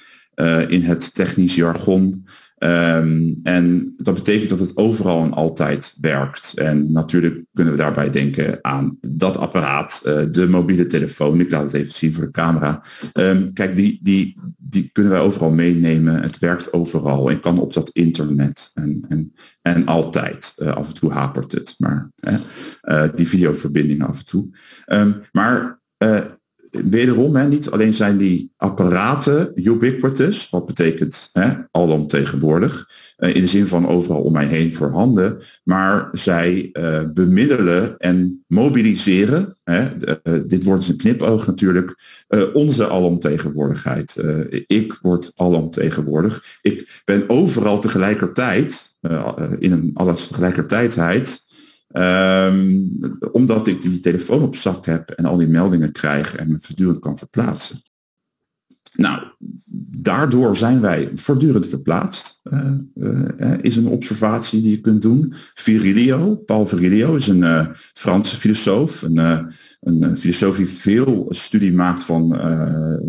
in het technisch jargon. Um, en dat betekent dat het overal en altijd werkt. En natuurlijk kunnen we daarbij denken aan dat apparaat, uh, de mobiele telefoon. Ik laat het even zien voor de camera. Um, kijk, die, die, die kunnen wij overal meenemen. Het werkt overal en kan op dat internet. En, en, en altijd. Uh, af en toe hapert het, maar uh, die videoverbindingen af en toe. Um, maar wederom, hè, niet alleen zijn die apparaten ubiquitous, wat betekent hè, alomtegenwoordig, uh, in de zin van overal om mij heen voorhanden, maar zij uh, bemiddelen en mobiliseren, hè, uh, dit wordt een knipoog natuurlijk, onze alomtegenwoordigheid. ik word alomtegenwoordig. Ik ben overal tegelijkertijd, in een alles tegelijkertijdheid, Um, omdat ik die telefoon op zak heb en al die meldingen krijg en me voortdurend kan verplaatsen. Nou, daardoor zijn wij voortdurend verplaatst. Uh, uh, is een observatie die je kunt doen. Virilio, Paul Virilio is een Franse filosoof. Een, een, filosoof die veel studie maakt van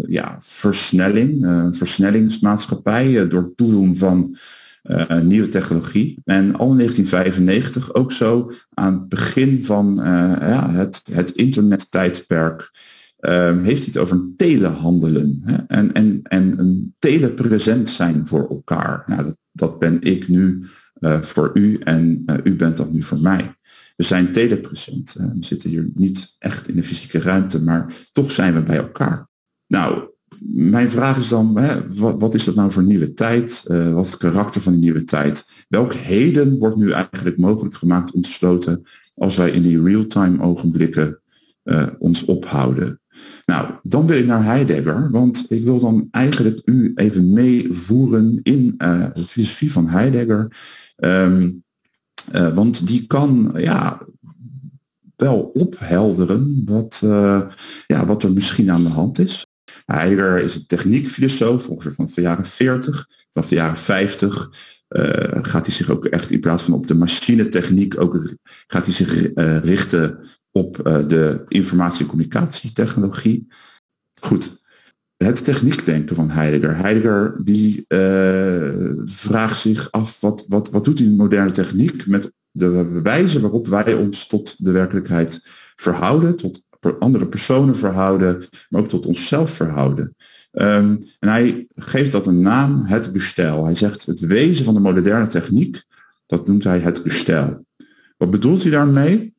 ja, versnelling. versnellingsmaatschappij door toedoen van uh, nieuwe technologie. En al in 1995 ook zo aan het begin van uh, ja, het, het internettijdperk uh, heeft hij het over een telehandelen hè? En, en, en een telepresent zijn voor elkaar. Nou, dat, dat ben ik nu voor u en u bent dat nu voor mij. We zijn telepresent. we zitten hier niet echt in de fysieke ruimte, maar toch zijn we bij elkaar. Nou, mijn vraag is dan, hè, wat, wat, is dat nou voor nieuwe tijd? Uh, wat is het karakter van die nieuwe tijd? Welk heden wordt nu eigenlijk mogelijk gemaakt om te sloten als wij in die real-time ogenblikken uh, ons ophouden? Nou, dan wil ik naar Heidegger, want ik wil dan eigenlijk u even meevoeren in uh, de filosofie van Heidegger. Um, want die kan ja, wel ophelderen wat, ja, wat er misschien aan de hand is. Heidegger is een techniekfilosoof, ongeveer van de jaren 40. Vanaf de jaren 50 uh, gaat hij zich ook echt in plaats van op de machinetechniek, ook gaat hij zich uh, richten op uh, de informatie- en communicatietechnologie. Goed, het techniekdenken van Heidegger. Heidegger die vraagt zich af, wat, wat, wat doet die moderne techniek met de wijze waarop wij ons tot de werkelijkheid verhouden, tot andere personen verhouden, maar ook tot onszelf verhouden. Um, en hij geeft dat een naam, het bestel. Hij zegt het wezen van de moderne techniek, dat noemt hij het bestel. Wat bedoelt hij daarmee?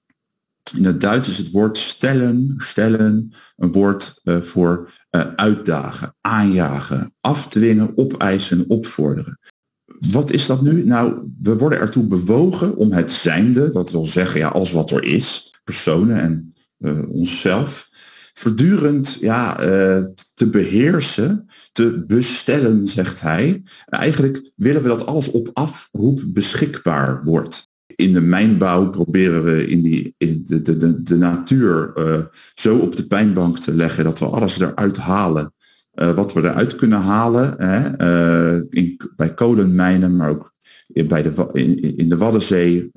In het Duits is het woord stellen, stellen, een woord uh, voor uh, uitdagen, aanjagen, afdwingen, opeisen, opvorderen. Wat is dat nu? Nou, we worden ertoe bewogen om het zijnde, dat wil zeggen ja, als wat er is, personen en onszelf, voortdurend ja, te beheersen, te bestellen, zegt hij. Eigenlijk willen we dat alles op afroep beschikbaar wordt in de mijnbouw proberen we in, die, in de, de, de, de natuur uh, zo op de pijnbank te leggen dat we alles eruit halen. Wat we eruit kunnen halen hè, in, bij kolenmijnen, maar ook in, bij de, in, in de Waddenzee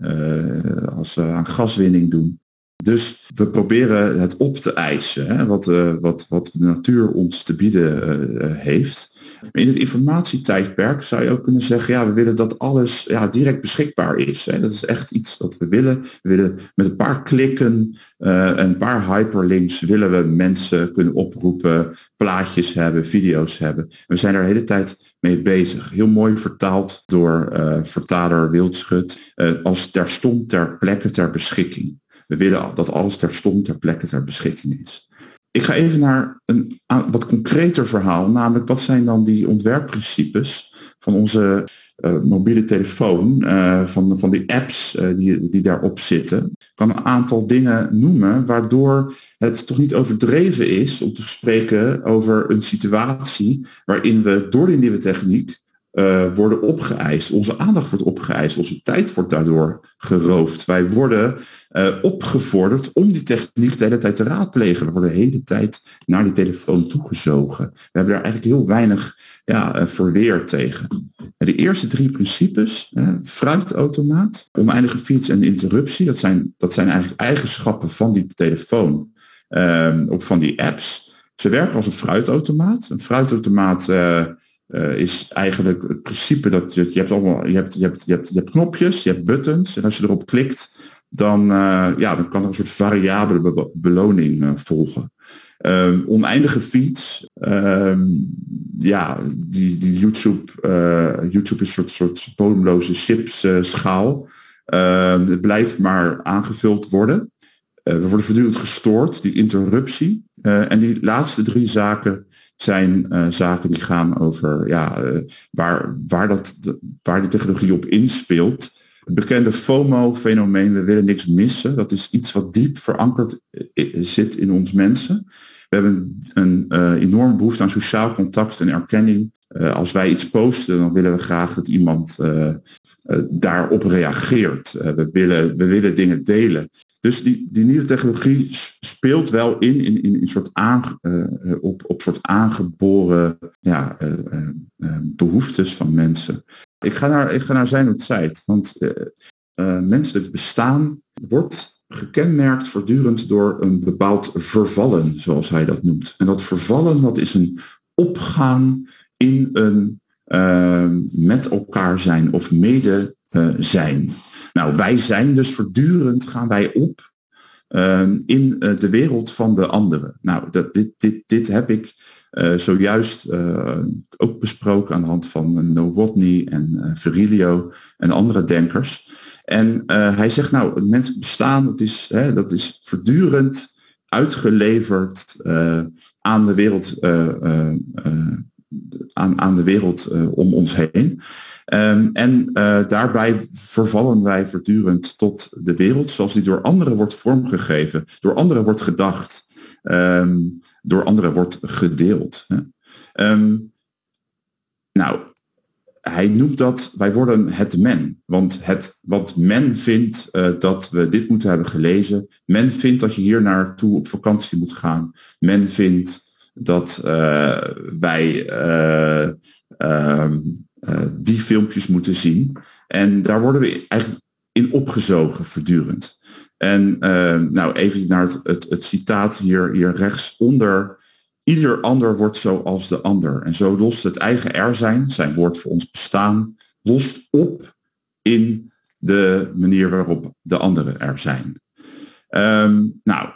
als we aan gaswinning doen. Dus we proberen het op te eisen, hè, wat, wat, wat de natuur ons te bieden heeft. In het informatietijdperk zou je ook kunnen zeggen, ja, we willen dat alles ja, direct beschikbaar is. Hè. Dat is echt iets wat we willen. We willen met een paar klikken uh, een paar hyperlinks willen we mensen kunnen oproepen, plaatjes hebben, video's hebben. We zijn er de hele tijd mee bezig. Heel mooi vertaald door vertaler Wildschut als terstond ter plekke ter beschikking. We willen dat alles terstond ter plekke ter beschikking is. Ik ga even naar een wat concreter verhaal, namelijk wat zijn dan die ontwerpprincipes van onze uh, mobiele telefoon, uh, van, van die apps uh, die, die daarop zitten. Ik kan een aantal dingen noemen waardoor het toch niet overdreven is om te spreken over een situatie waarin we door die nieuwe techniek uh, worden opgeëist. Onze aandacht wordt opgeëist. Onze tijd wordt daardoor geroofd. Wij worden uh, opgevorderd om die techniek de hele tijd te raadplegen. We worden de hele tijd naar die telefoon toegezogen. We hebben daar eigenlijk heel weinig ja, uh, verweer tegen. De eerste drie principes, fruitautomaat, oneindige fiets en interruptie, dat zijn, dat zijn eigenlijk eigenschappen van die telefoon ehm, of van die apps. Ze werken als een fruitautomaat. Een fruitautomaat uh, is eigenlijk het principe dat je, hebt allemaal, je hebt, je, hebt, je, hebt, je hebt knopjes, je hebt buttons. En als je erop klikt, dan, uh, ja, dan kan er een soort variabele be beloning uh, volgen. Um, oneindige feeds. Um, ja, die, die YouTube, YouTube is een soort, soort bodemloze chips schaal. Ehm, het blijft maar aangevuld worden. we worden voortdurend gestoord, die interruptie. en die laatste drie zaken zijn uh, zaken die gaan over ja, uh, waar, waar, dat, waar die technologie op inspeelt. Het bekende FOMO-fenomeen, we willen niks missen, dat is iets wat diep verankerd zit in ons mensen. We hebben een enorme behoefte aan sociaal contact en erkenning. als wij iets posten, dan willen we graag dat iemand daarop reageert. we, willen, we willen dingen delen. Dus die, die nieuwe technologie speelt wel in, in, in een soort aan, uh, op, op soort aangeboren ja, uh, behoeftes van mensen. Ik ga naar, ik ga naar zijn tijd, want menselijk bestaan wordt gekenmerkt voortdurend door een bepaald vervallen, zoals hij dat noemt. En dat vervallen, dat is een opgaan in een met elkaar zijn of mede zijn. Nou, wij zijn dus voortdurend gaan wij op uh, in uh, de wereld van de anderen. Nou, dat, dit, dit, dit heb ik uh, zojuist ook besproken aan de hand van Nowotny en Virilio en andere denkers. En hij zegt nou, het menselijk bestaan, dat is, hè, dat is voortdurend uitgeleverd aan de wereld, aan, aan de wereld om ons heen. Um, en uh, daarbij vervallen wij voortdurend tot de wereld zoals die door anderen wordt vormgegeven, door anderen wordt gedacht, um, door anderen wordt gedeeld. Um, nou, hij noemt dat, wij worden het men. Want het, men vindt uh, dat we dit moeten hebben gelezen. Men vindt dat je hier naartoe op vakantie moet gaan. Men vindt dat uh, wij die filmpjes moeten zien. En daar worden we eigenlijk in opgezogen voortdurend. En uh, nou even naar het, het, het, citaat hier, hier rechtsonder. ieder ander wordt zoals de ander. En zo lost het eigen er zijn, zijn woord voor ons bestaan, lost op in de manier waarop de anderen er zijn. Ehm, nou,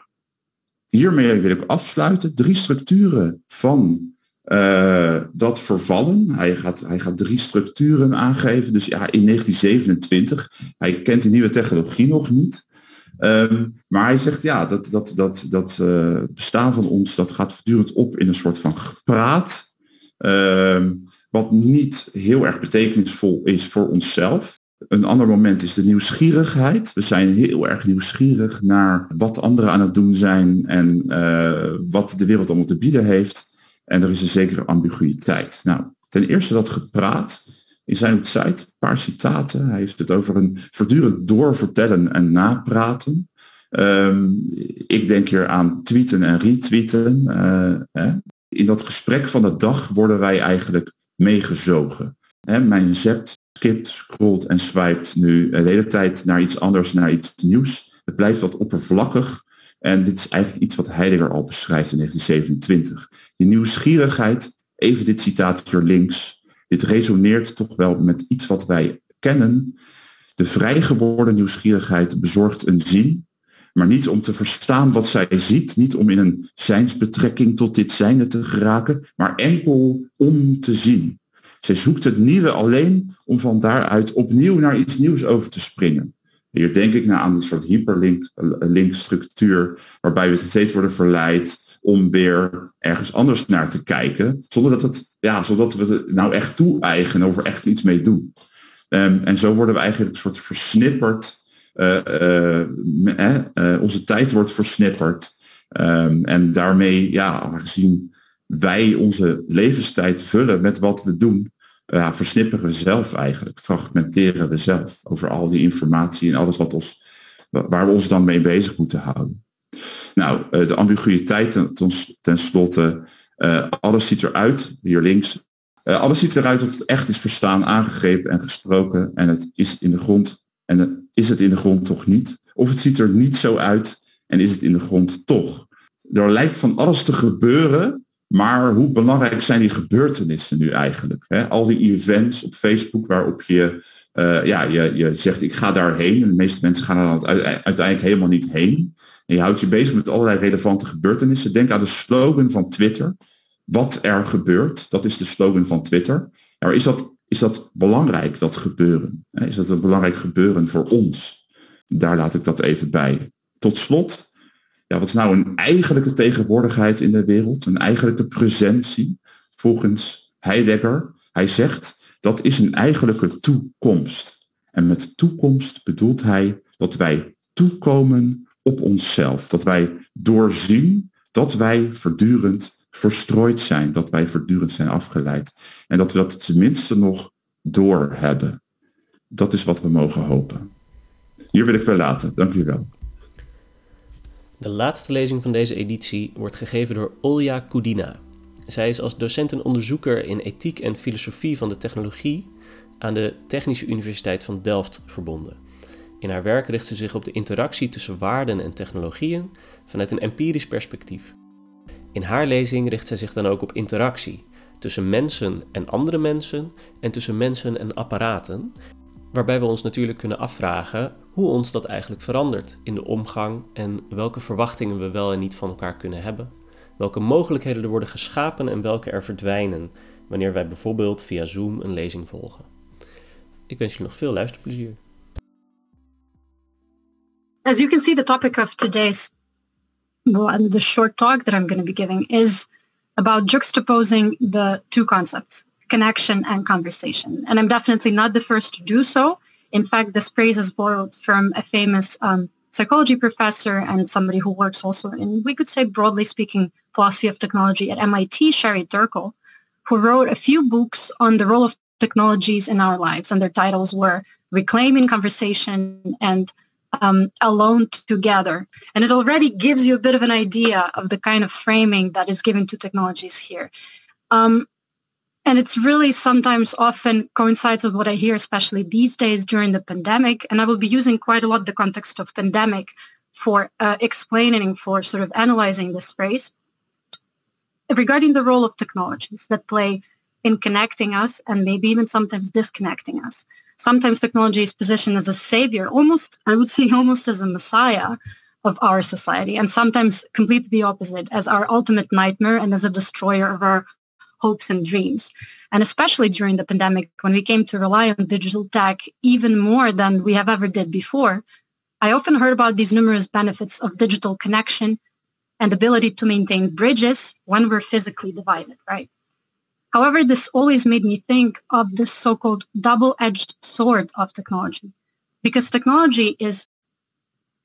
hiermee wil ik afsluiten. Drie structuren van uh, dat vervallen. Hij gaat, hij gaat drie structuren aangeven. Dus ja, in 1927, hij kent de nieuwe technologie nog niet. Um, maar hij zegt ja, dat, dat, dat, dat uh, bestaan van ons, dat gaat voortdurend op in een soort van gepraat. Um, wat niet heel erg betekenisvol is voor onszelf. Een ander moment is de nieuwsgierigheid. We zijn heel erg nieuwsgierig naar wat anderen aan het doen zijn en uh, wat de wereld allemaal te bieden heeft. En er is een zekere ambiguïteit. Nou, ten eerste dat gepraat. In zijn site, een paar citaten. Hij heeft het over een voortdurend doorvertellen en napraten. Um, ik denk hier aan tweeten en retweeten. Uh, hè. In dat gesprek van de dag worden wij eigenlijk meegezogen. Hè, mijn zept, skipt, scrolt en swipet nu de hele tijd naar iets anders, naar iets nieuws. Het blijft wat oppervlakkig. En dit is eigenlijk iets wat Heidegger al beschrijft in 1927. Die nieuwsgierigheid, even dit citaat hier links, dit resoneert toch wel met iets wat wij kennen. De vrijgeworden nieuwsgierigheid bezorgt een zin, maar niet om te verstaan wat zij ziet, niet om in een zijnsbetrekking tot dit zijne te geraken, maar enkel om te zien. Zij zoekt het nieuwe alleen om van daaruit opnieuw naar iets nieuws over te springen. Hier denk ik nou aan een soort hyperlink structuur, waarbij we steeds worden verleid om weer ergens anders naar te kijken, zonder dat, het, ja, zodat we het nou echt toe-eigenen of er echt iets mee doen. Um, en zo worden we eigenlijk een soort versnipperd. Uh, uh, uh, onze tijd wordt versnipperd. Um, en daarmee, ja, aangezien wij onze levenstijd vullen met wat we doen, ja, versnipperen we zelf eigenlijk, fragmenteren we zelf over al die informatie en alles wat ons, waar we ons dan mee bezig moeten houden. Nou, eh, de ambiguïteit ten, ten slotte, uh, alles ziet eruit, hier links, uh, alles ziet eruit of het echt is verstaan, aangegrepen en gesproken en het is in de grond en is het in de grond toch niet. Of het ziet er niet zo uit en is het in de grond toch. Er lijkt van alles te gebeuren maar hoe belangrijk zijn die gebeurtenissen nu eigenlijk? Al die events op Facebook waarop je, ja, je, je zegt ik ga daarheen. En de meeste mensen gaan er dan uiteindelijk helemaal niet heen. Je houdt je bezig met allerlei relevante gebeurtenissen. Denk aan de slogan van Twitter. Wat er gebeurt, dat is de slogan van Twitter. Maar is dat, is dat belangrijk, dat gebeuren? Is dat een belangrijk gebeuren voor ons? Daar laat ik dat even bij. Tot slot, ja, wat is nou een eigenlijke tegenwoordigheid in de wereld, een eigenlijke presentie, volgens Heidegger? Hij zegt dat is een eigenlijke toekomst. En met toekomst bedoelt hij dat wij toekomen op onszelf, dat wij doorzien dat wij voortdurend verstrooid zijn, dat wij voortdurend zijn afgeleid en dat we dat tenminste nog doorhebben. Dat is wat we mogen hopen. Hier wil ik bij laten. Dank u wel. De laatste lezing van deze editie wordt gegeven door Olja Kudina. Zij is als docent en onderzoeker in ethiek en filosofie van de technologie aan de Technische Universiteit van Delft verbonden. In haar werk richt ze zich op de interactie tussen waarden en technologieën vanuit een empirisch perspectief. In haar lezing richt zij zich dan ook op interactie tussen mensen en andere mensen en tussen mensen en apparaten, waarbij we ons natuurlijk kunnen afvragen hoe ons dat eigenlijk verandert in de omgang en welke verwachtingen we wel en niet van elkaar kunnen hebben, welke mogelijkheden er worden geschapen en welke er verdwijnen wanneer wij bijvoorbeeld via Zoom een lezing volgen. Ik wens jullie nog veel luisterplezier. As you can see, the topic of today's well, the short talk that I'm going to be giving is about juxtaposing the two concepts connection and conversation. And I'm definitely not the first to do so. In fact, this phrase is borrowed from a famous um, psychology professor and somebody who works also in, we could say, broadly speaking, philosophy of technology at MIT, Sherry Turkle, who wrote a few books on the role of technologies in our lives. And their titles were Reclaiming Conversation and um, Alone Together. And it already gives you a bit of an idea of the kind of framing that is given to technologies here. Um, and it's really sometimes often coincides with what I hear, especially these days during the pandemic. And I will be using quite a lot the context of pandemic for uh, explaining, for sort of analyzing this phrase. regarding the role of technologies that play in connecting us and maybe even sometimes disconnecting us. Sometimes technology is positioned as a savior, almost, I would say, *laughs* almost as a messiah of our society, and sometimes completely the opposite, as our ultimate nightmare and as a destroyer of our hopes and dreams. And especially during the pandemic, when we came to rely on digital tech even more than we have ever did before, I often heard about these numerous benefits of digital connection and ability to maintain bridges when we're physically divided, right? However, this always made me think of the so-called double-edged sword of technology, because technology is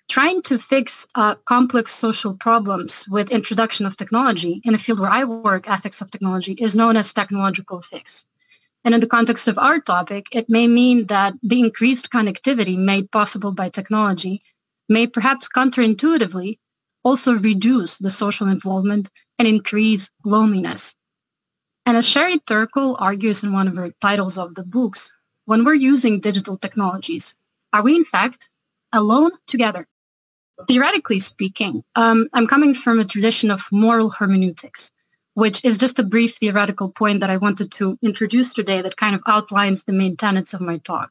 trying to fix uh, complex social problems with introduction of technology in the field where I work, ethics of technology, is known as technological fix. And in the context of our topic, it may mean that the increased connectivity made possible by technology may perhaps counterintuitively also reduce the social involvement and increase loneliness. And as Sherry Turkle argues in one of her titles of the books, when we're using digital technologies, are we in fact alone together? Theoretically speaking, um, I'm coming from a tradition of moral hermeneutics, which is just a brief theoretical point that I wanted to introduce today that kind of outlines the main tenets of my talk.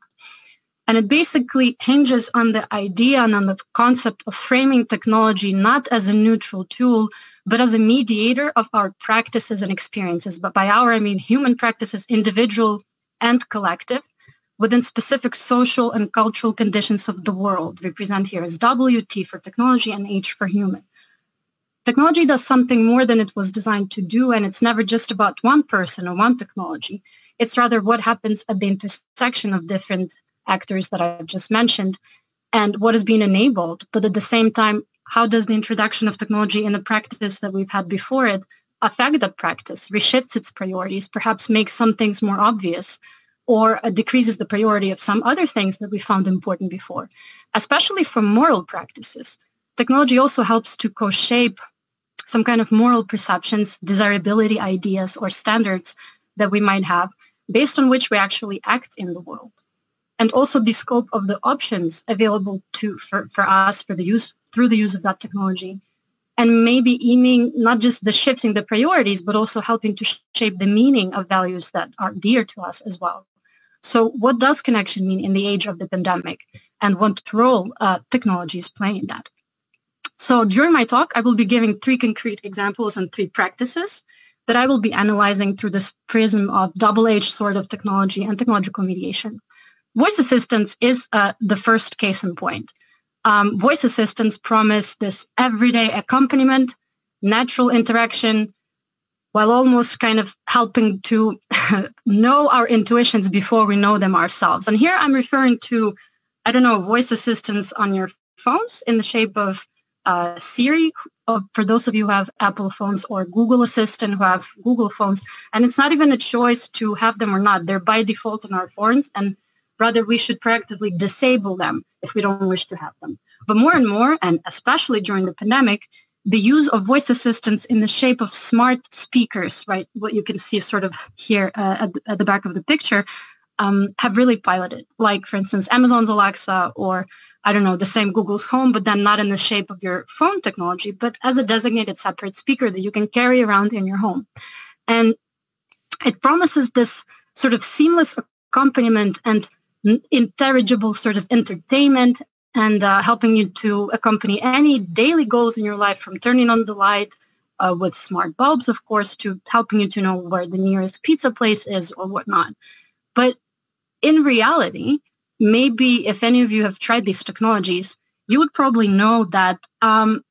And it basically hinges on the idea and on the concept of framing technology not as a neutral tool, but as a mediator of our practices and experiences. But by our, I mean human practices, individual and collective, within specific social and cultural conditions of the world, represent here as WT for technology and H for human. Technology does something more than it was designed to do, and it's never just about one person or one technology. It's rather what happens at the intersection of different actors that I've just mentioned and what is being enabled. But at the same time, how does the introduction of technology in the practice that we've had before it affect that practice, reshifts its priorities, perhaps makes some things more obvious, or decreases the priority of some other things that we found important before, especially for moral practices. Technology also helps to co-shape some kind of moral perceptions, desirability ideas, or standards that we might have based on which we actually act in the world. And also the scope of the options available to for, for us for the use through the use of that technology. And maybe aiming not just the shifting the priorities, but also helping to shape the meaning of values that are dear to us as well. So what does connection mean in the age of the pandemic? And what role uh, technology is playing in that? So during my talk, I will be giving three concrete examples and three practices that I will be analyzing through this prism of double-edged sword of technology and technological mediation. Voice assistance is uh, the first case in point. Um, voice assistants promise this everyday accompaniment, natural interaction, while almost kind of helping to *laughs* know our intuitions before we know them ourselves. And here I'm referring to, I don't know, voice assistants on your phones in the shape of uh, Siri, for those of you who have Apple phones, or Google Assistant who have Google phones. And it's not even a choice to have them or not. They're by default on our phones, and rather we should proactively disable them if we don't wish to have them. But more and more, and especially during the pandemic, the use of voice assistants in the shape of smart speakers, right, what you can see sort of here uh, at, the, at, the, back of the picture, um, have really piloted. Like, for instance, Amazon's Alexa or I don't know, the same Google's Home, but then not in the shape of your phone technology, but as a designated separate speaker that you can carry around in your home. And it promises this sort of seamless accompaniment and intelligible sort of entertainment and uh, helping you to accompany any daily goals in your life from turning on the light uh, with smart bulbs, of course, to helping you to know where the nearest pizza place is or whatnot. But in reality, maybe if any of you have tried these technologies, you would probably know that um,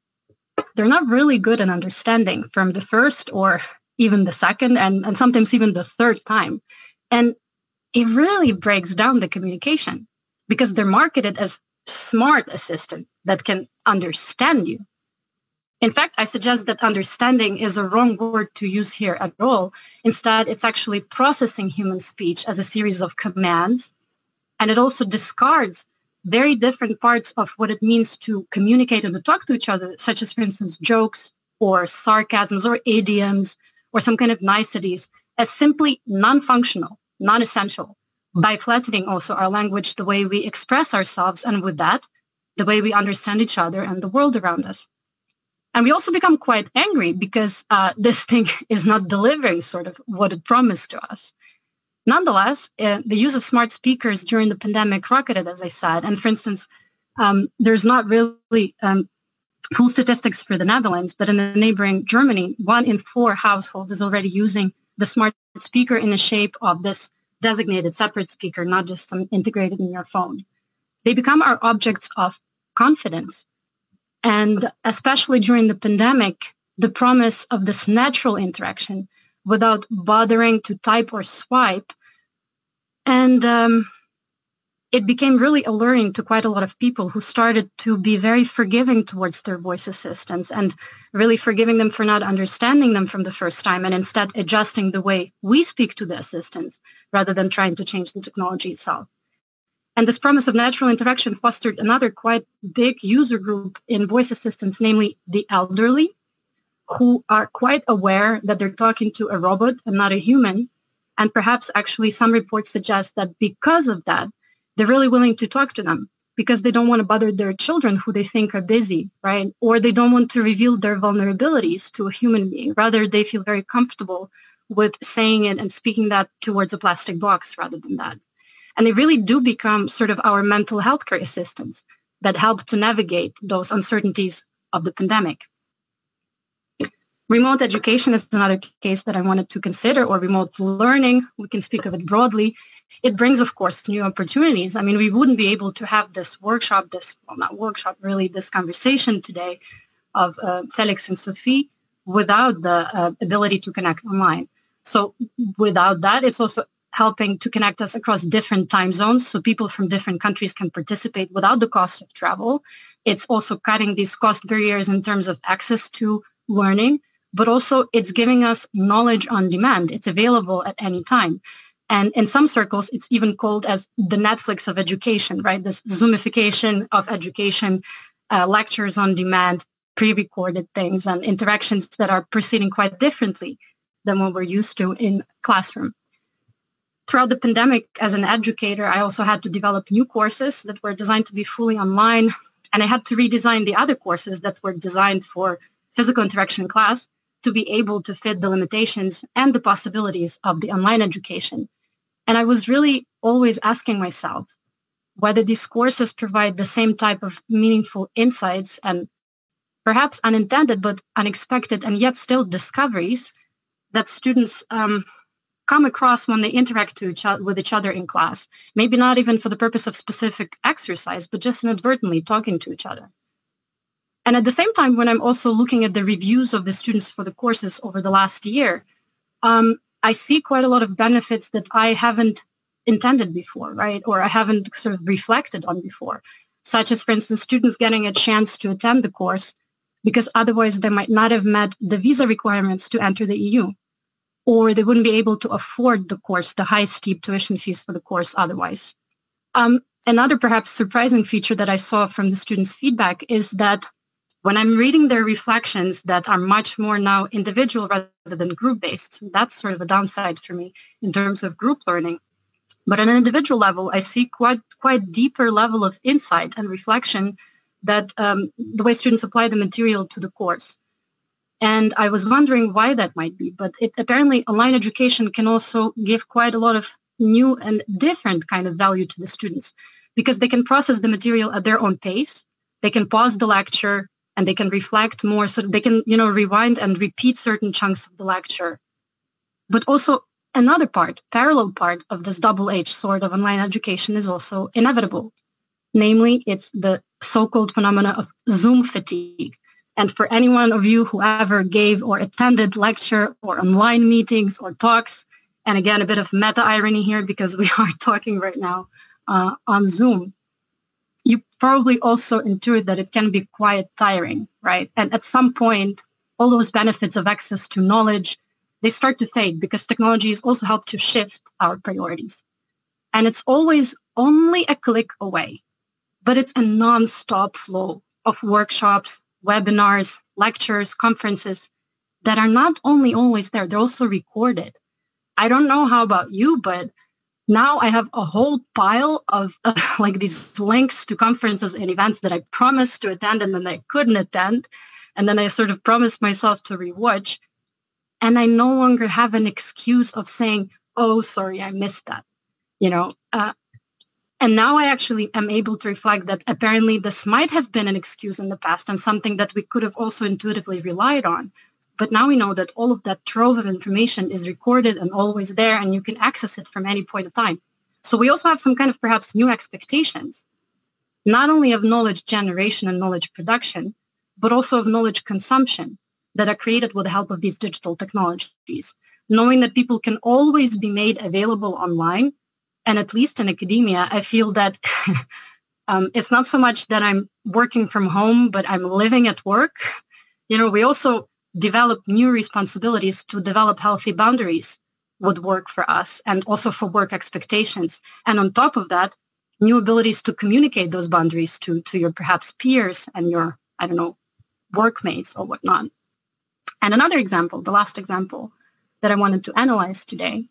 they're not really good at understanding from the first or even the second and, and sometimes even the third time. And it really breaks down the communication because they're marketed as smart assistant that can understand you. In fact, I suggest that understanding is a wrong word to use here at all. Instead, it's actually processing human speech as a series of commands and it also discards very different parts of what it means to communicate and to talk to each other, such as, for instance, jokes or sarcasms or idioms or some kind of niceties as simply non-functional, non-essential, by flattening also our language, the way we express ourselves, and with that, the way we understand each other and the world around us. And we also become quite angry because uh, this thing *laughs* is not delivering sort of what it promised to us. Nonetheless, uh, the use of smart speakers during the pandemic rocketed, as I said. And for instance, um, there's not really um, full statistics for the Netherlands, but in the neighboring Germany, one in four households is already using the smart speaker in the shape of this designated separate speaker, not just some integrated in your phone. They become our objects of confidence. And especially during the pandemic, the promise of this natural interaction without bothering to type or swipe. And um, it became really alluring to quite a lot of people who started to be very forgiving towards their voice assistants and really forgiving them for not understanding them from the first time and instead adjusting the way we speak to the assistants rather than trying to change the technology itself. And this promise of natural interaction fostered another quite big user group in voice assistants, namely the elderly, who are quite aware that they're talking to a robot and not a human. And perhaps actually some reports suggest that because of that, they're really willing to talk to them because they don't want to bother their children who they think are busy, right? Or they don't want to reveal their vulnerabilities to a human being. Rather, they feel very comfortable with saying it and speaking that towards a plastic box rather than that. And they really do become sort of our mental health care assistants that help to navigate those uncertainties of the pandemic. Remote education is another case that I wanted to consider, or remote learning. We can speak of it broadly. It brings, of course, new opportunities. I mean, we wouldn't be able to have this workshop, this, well, not workshop, really, this conversation today of uh, Felix and Sophie without the uh, ability to connect online. So without that, it's also helping to connect us across different time zones so people from different countries can participate without the cost of travel. It's also cutting these cost barriers in terms of access to learning but also it's giving us knowledge on demand. It's available at any time. And in some circles, it's even called as the Netflix of education, right? This Zoomification of education, uh, lectures on demand, pre-recorded things, and interactions that are proceeding quite differently than what we're used to in classroom. Throughout the pandemic, as an educator, I also had to develop new courses that were designed to be fully online, and I had to redesign the other courses that were designed for physical interaction in class to be able to fit the limitations and the possibilities of the online education. And I was really always asking myself whether these courses provide the same type of meaningful insights and perhaps unintended but unexpected and yet still discoveries that students um, come across when they interact each other, with each other in class. Maybe not even for the purpose of specific exercise, but just inadvertently talking to each other. And at the same time, when I'm also looking at the reviews of the students for the courses over the last year, um, I see quite a lot of benefits that I haven't intended before, right? Or I haven't sort of reflected on before, such as, for instance, students getting a chance to attend the course because otherwise they might not have met the visa requirements to enter the EU, or they wouldn't be able to afford the course, the high steep tuition fees for the course otherwise. Um, another perhaps surprising feature that I saw from the students' feedback is that when I'm reading their reflections that are much more now individual rather than group based, that's sort of a downside for me in terms of group learning. But on an individual level, I see quite quite deeper level of insight and reflection that um, the way students apply the material to the course. And I was wondering why that might be, but it, apparently online education can also give quite a lot of new and different kind of value to the students because they can process the material at their own pace. They can pause the lecture, and they can reflect more so they can you know rewind and repeat certain chunks of the lecture. But also another part parallel part of this double-edged sword of online education is also inevitable. Namely it's the so-called phenomena of zoom fatigue. And for any one of you who ever gave or attended lecture or online meetings or talks and again a bit of meta irony here because we *laughs* are talking right now uh, on zoom probably also intuit that it can be quite tiring, right? And at some point, all those benefits of access to knowledge, they start to fade because technologies also help to shift our priorities. And it's always only a click away, but it's a non-stop flow of workshops, webinars, lectures, conferences that are not only always there, they're also recorded. I don't know how about you, but now I have a whole pile of uh, *laughs* like these links to conferences and events that I promised to attend and then I couldn't attend and then I sort of promised myself to rewatch. And I no longer have an excuse of saying, oh, sorry, I missed that. You know, uh, and now I actually am able to reflect that apparently this might have been an excuse in the past and something that we could have also intuitively relied on. But now we know that all of that trove of information is recorded and always there, and you can access it from any point of time. So we also have some kind of perhaps new expectations, not only of knowledge generation and knowledge production, but also of knowledge consumption that are created with the help of these digital technologies. Knowing that people can always be made available online and at least in academia, I feel that *laughs* um, it's not so much that I'm working from home, but I'm living at work. You know, we also develop new responsibilities to develop healthy boundaries would work for us and also for work expectations. And on top of that, new abilities to communicate those boundaries to, to your perhaps peers and your, I don't know, workmates or whatnot. And another example, the last example that I wanted to analyze today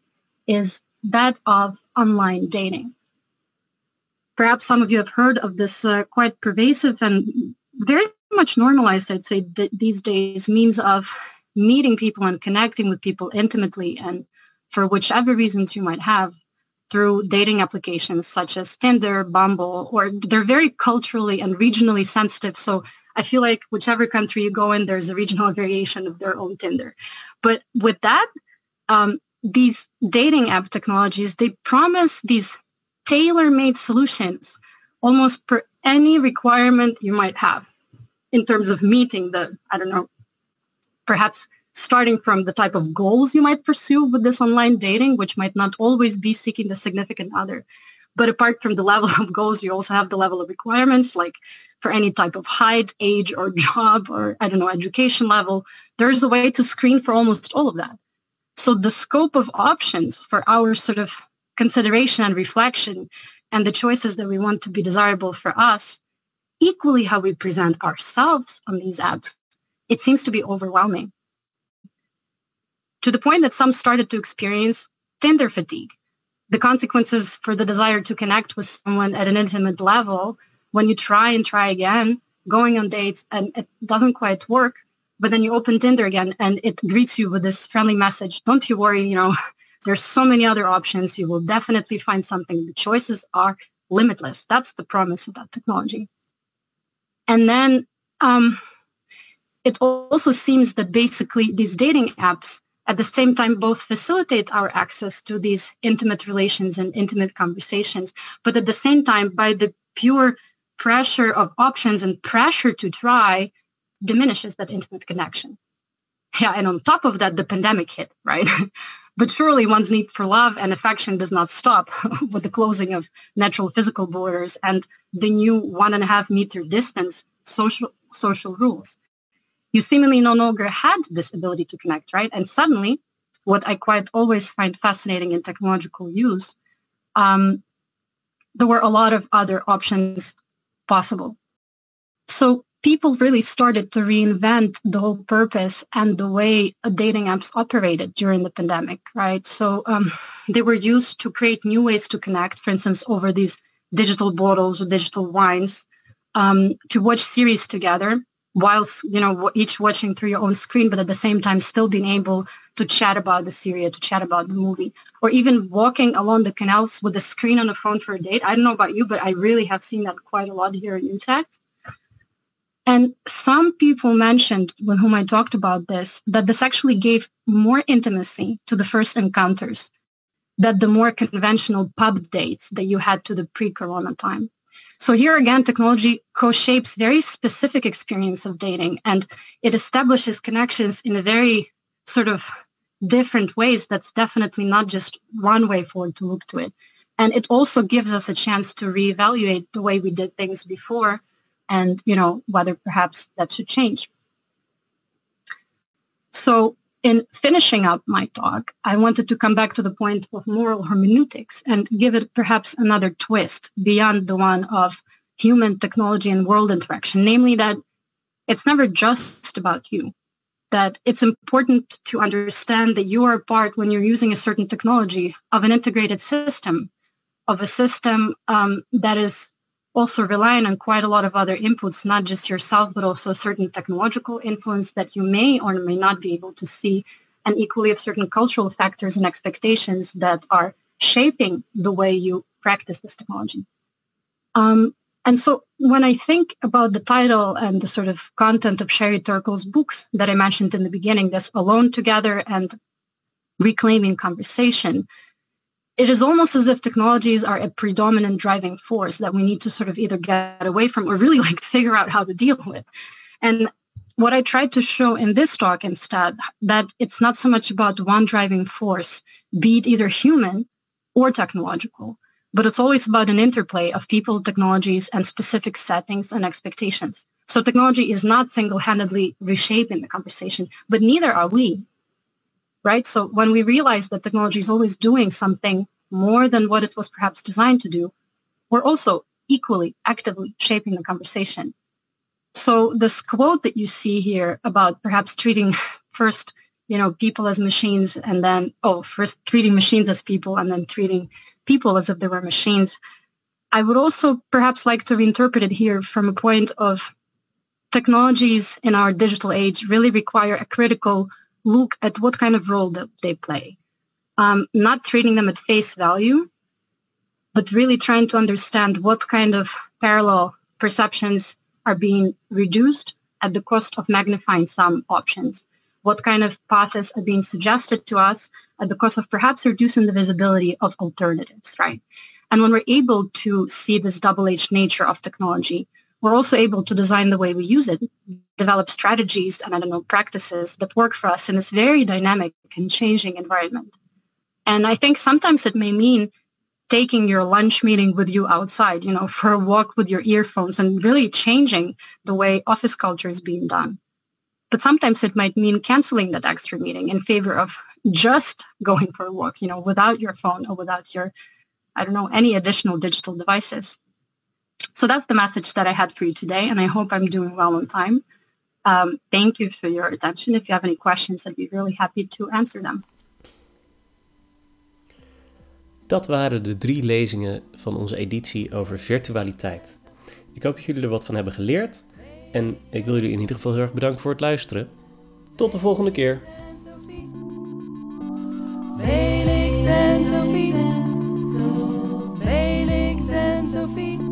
is that of online dating. Perhaps some of you have heard of this uh, quite pervasive and very much normalized, I'd say, th- these days means of meeting people and connecting with people intimately and for whichever reasons you might have through dating applications such as Tinder, Bumble, or they're very culturally and regionally sensitive. So I feel like whichever country you go in, there's a regional *laughs* variation of their own Tinder. But with that, um, these dating app technologies, they promise these tailor-made solutions almost per any requirement you might have in terms of meeting the, I don't know, perhaps starting from the type of goals you might pursue with this online dating, which might not always be seeking the significant other. But apart from the *laughs* level of goals, you also have the level of requirements, like for any type of height, age, or job, or I don't know, education level. There's a way to screen for almost all of that. So the scope of options for our sort of consideration and reflection and the choices that we want to be desirable for us, equally how we present ourselves on these apps, it seems to be overwhelming. To the point that some started to experience Tinder fatigue, the consequences for the desire to connect with someone at an intimate level when you try and try again, going on dates and it doesn't quite work, but then you open Tinder again and it greets you with this friendly message. Don't you worry, you know, *laughs* there's so many other options. You will definitely find something. The choices are limitless. That's the promise of that technology. And then um, it also seems that basically these dating apps at the same time both facilitate our access to these intimate relations and intimate conversations, but at the same time, by the pure pressure of options and pressure to try, diminishes that intimate connection. Yeah, and on top of that, the pandemic hit, right? *laughs* but surely one's need for love and affection does not stop *laughs* with the closing of natural physical borders and the new one and a half meter distance social social rules. You seemingly no longer had this ability to connect, right? And suddenly, what I quite always find fascinating in technological use, um, there were a lot of other options possible. So people really started to reinvent the whole purpose and the way dating apps operated during the pandemic, right? So um, *laughs* they were used to create new ways to connect, for instance, over these digital bottles or digital wines, um, to watch series together whilst, you know, each watching through your own screen, but at the same time still being able to chat about the series, to chat about the movie, or even walking along the canals with a screen on the phone for a date. I don't know about you, but I really have seen that quite a lot here in Utrecht. And some people mentioned with whom I talked about this that this actually gave more intimacy to the first encounters that the more conventional pub dates that you had to the pre-corona time. So here again, technology co-shapes very specific experience of dating and it establishes connections in a very sort of different ways that's definitely not just one way forward to look to it. And it also gives us a chance to reevaluate the way we did things before and you know whether perhaps that should change. So in finishing up my talk, I wanted to come back to the point of moral hermeneutics and give it perhaps another twist beyond the one of human technology and world interaction, namely that it's never just about you, that it's important to understand that you are part when you're using a certain technology of an integrated system, of a system um, that is also relying on quite a lot of other inputs, not just yourself, but also certain technological influence that you may or may not be able to see, and equally of certain cultural factors and expectations that are shaping the way you practice this technology. Um, and so when I think about the title and the sort of content of Sherry Turkle's books that I mentioned in the beginning, this Alone Together and Reclaiming Conversation, it is almost as if technologies are a predominant driving force that we need to sort of either get away from or really like figure out how to deal with. And what I tried to show in this talk instead, that it's not so much about one driving force, be it either human or technological, but it's always about an interplay of people, technologies, and specific settings and expectations. So technology is not single-handedly reshaping the conversation, but neither are we right? So when we realize that technology is always doing something more than what it was perhaps designed to do, we're also equally actively shaping the conversation. So this quote that you see here about perhaps treating *laughs* first, you know, people as machines and then, oh, first treating machines as people and then treating people as if they were machines. I would also perhaps like to reinterpret it here from a point of technologies in our digital age really require a critical look at what kind of role that they play. Um, not treating them at face value, but really trying to understand what kind of parallel perceptions are being reduced at the cost of magnifying some options. What kind of paths are being suggested to us at the cost of perhaps reducing the visibility of alternatives, right? And when we're able to see this double-edged nature of technology, we're also able to design the way we use it, develop strategies and I don't know, practices that work for us in this very dynamic and changing environment. And I think sometimes it may mean taking your lunch meeting with you outside, you know, *laughs* for a walk with your earphones and really changing the way office culture is being done. But sometimes it might mean canceling that extra meeting in favor of just going for a walk, you know, without your phone or without your, I don't know, any additional digital devices. so that's the message that I had for you today, and I hope I'm doing well on time. Um, thank you for your attention. If you have any questions, I'd be really happy to answer them. Dat waren de drie lezingen van onze editie over virtualiteit. Ik hoop dat jullie er wat van hebben geleerd. En ik wil jullie in ieder geval heel erg bedanken voor het luisteren. Tot de volgende keer. Felix en Sophie. Felix en Sophie.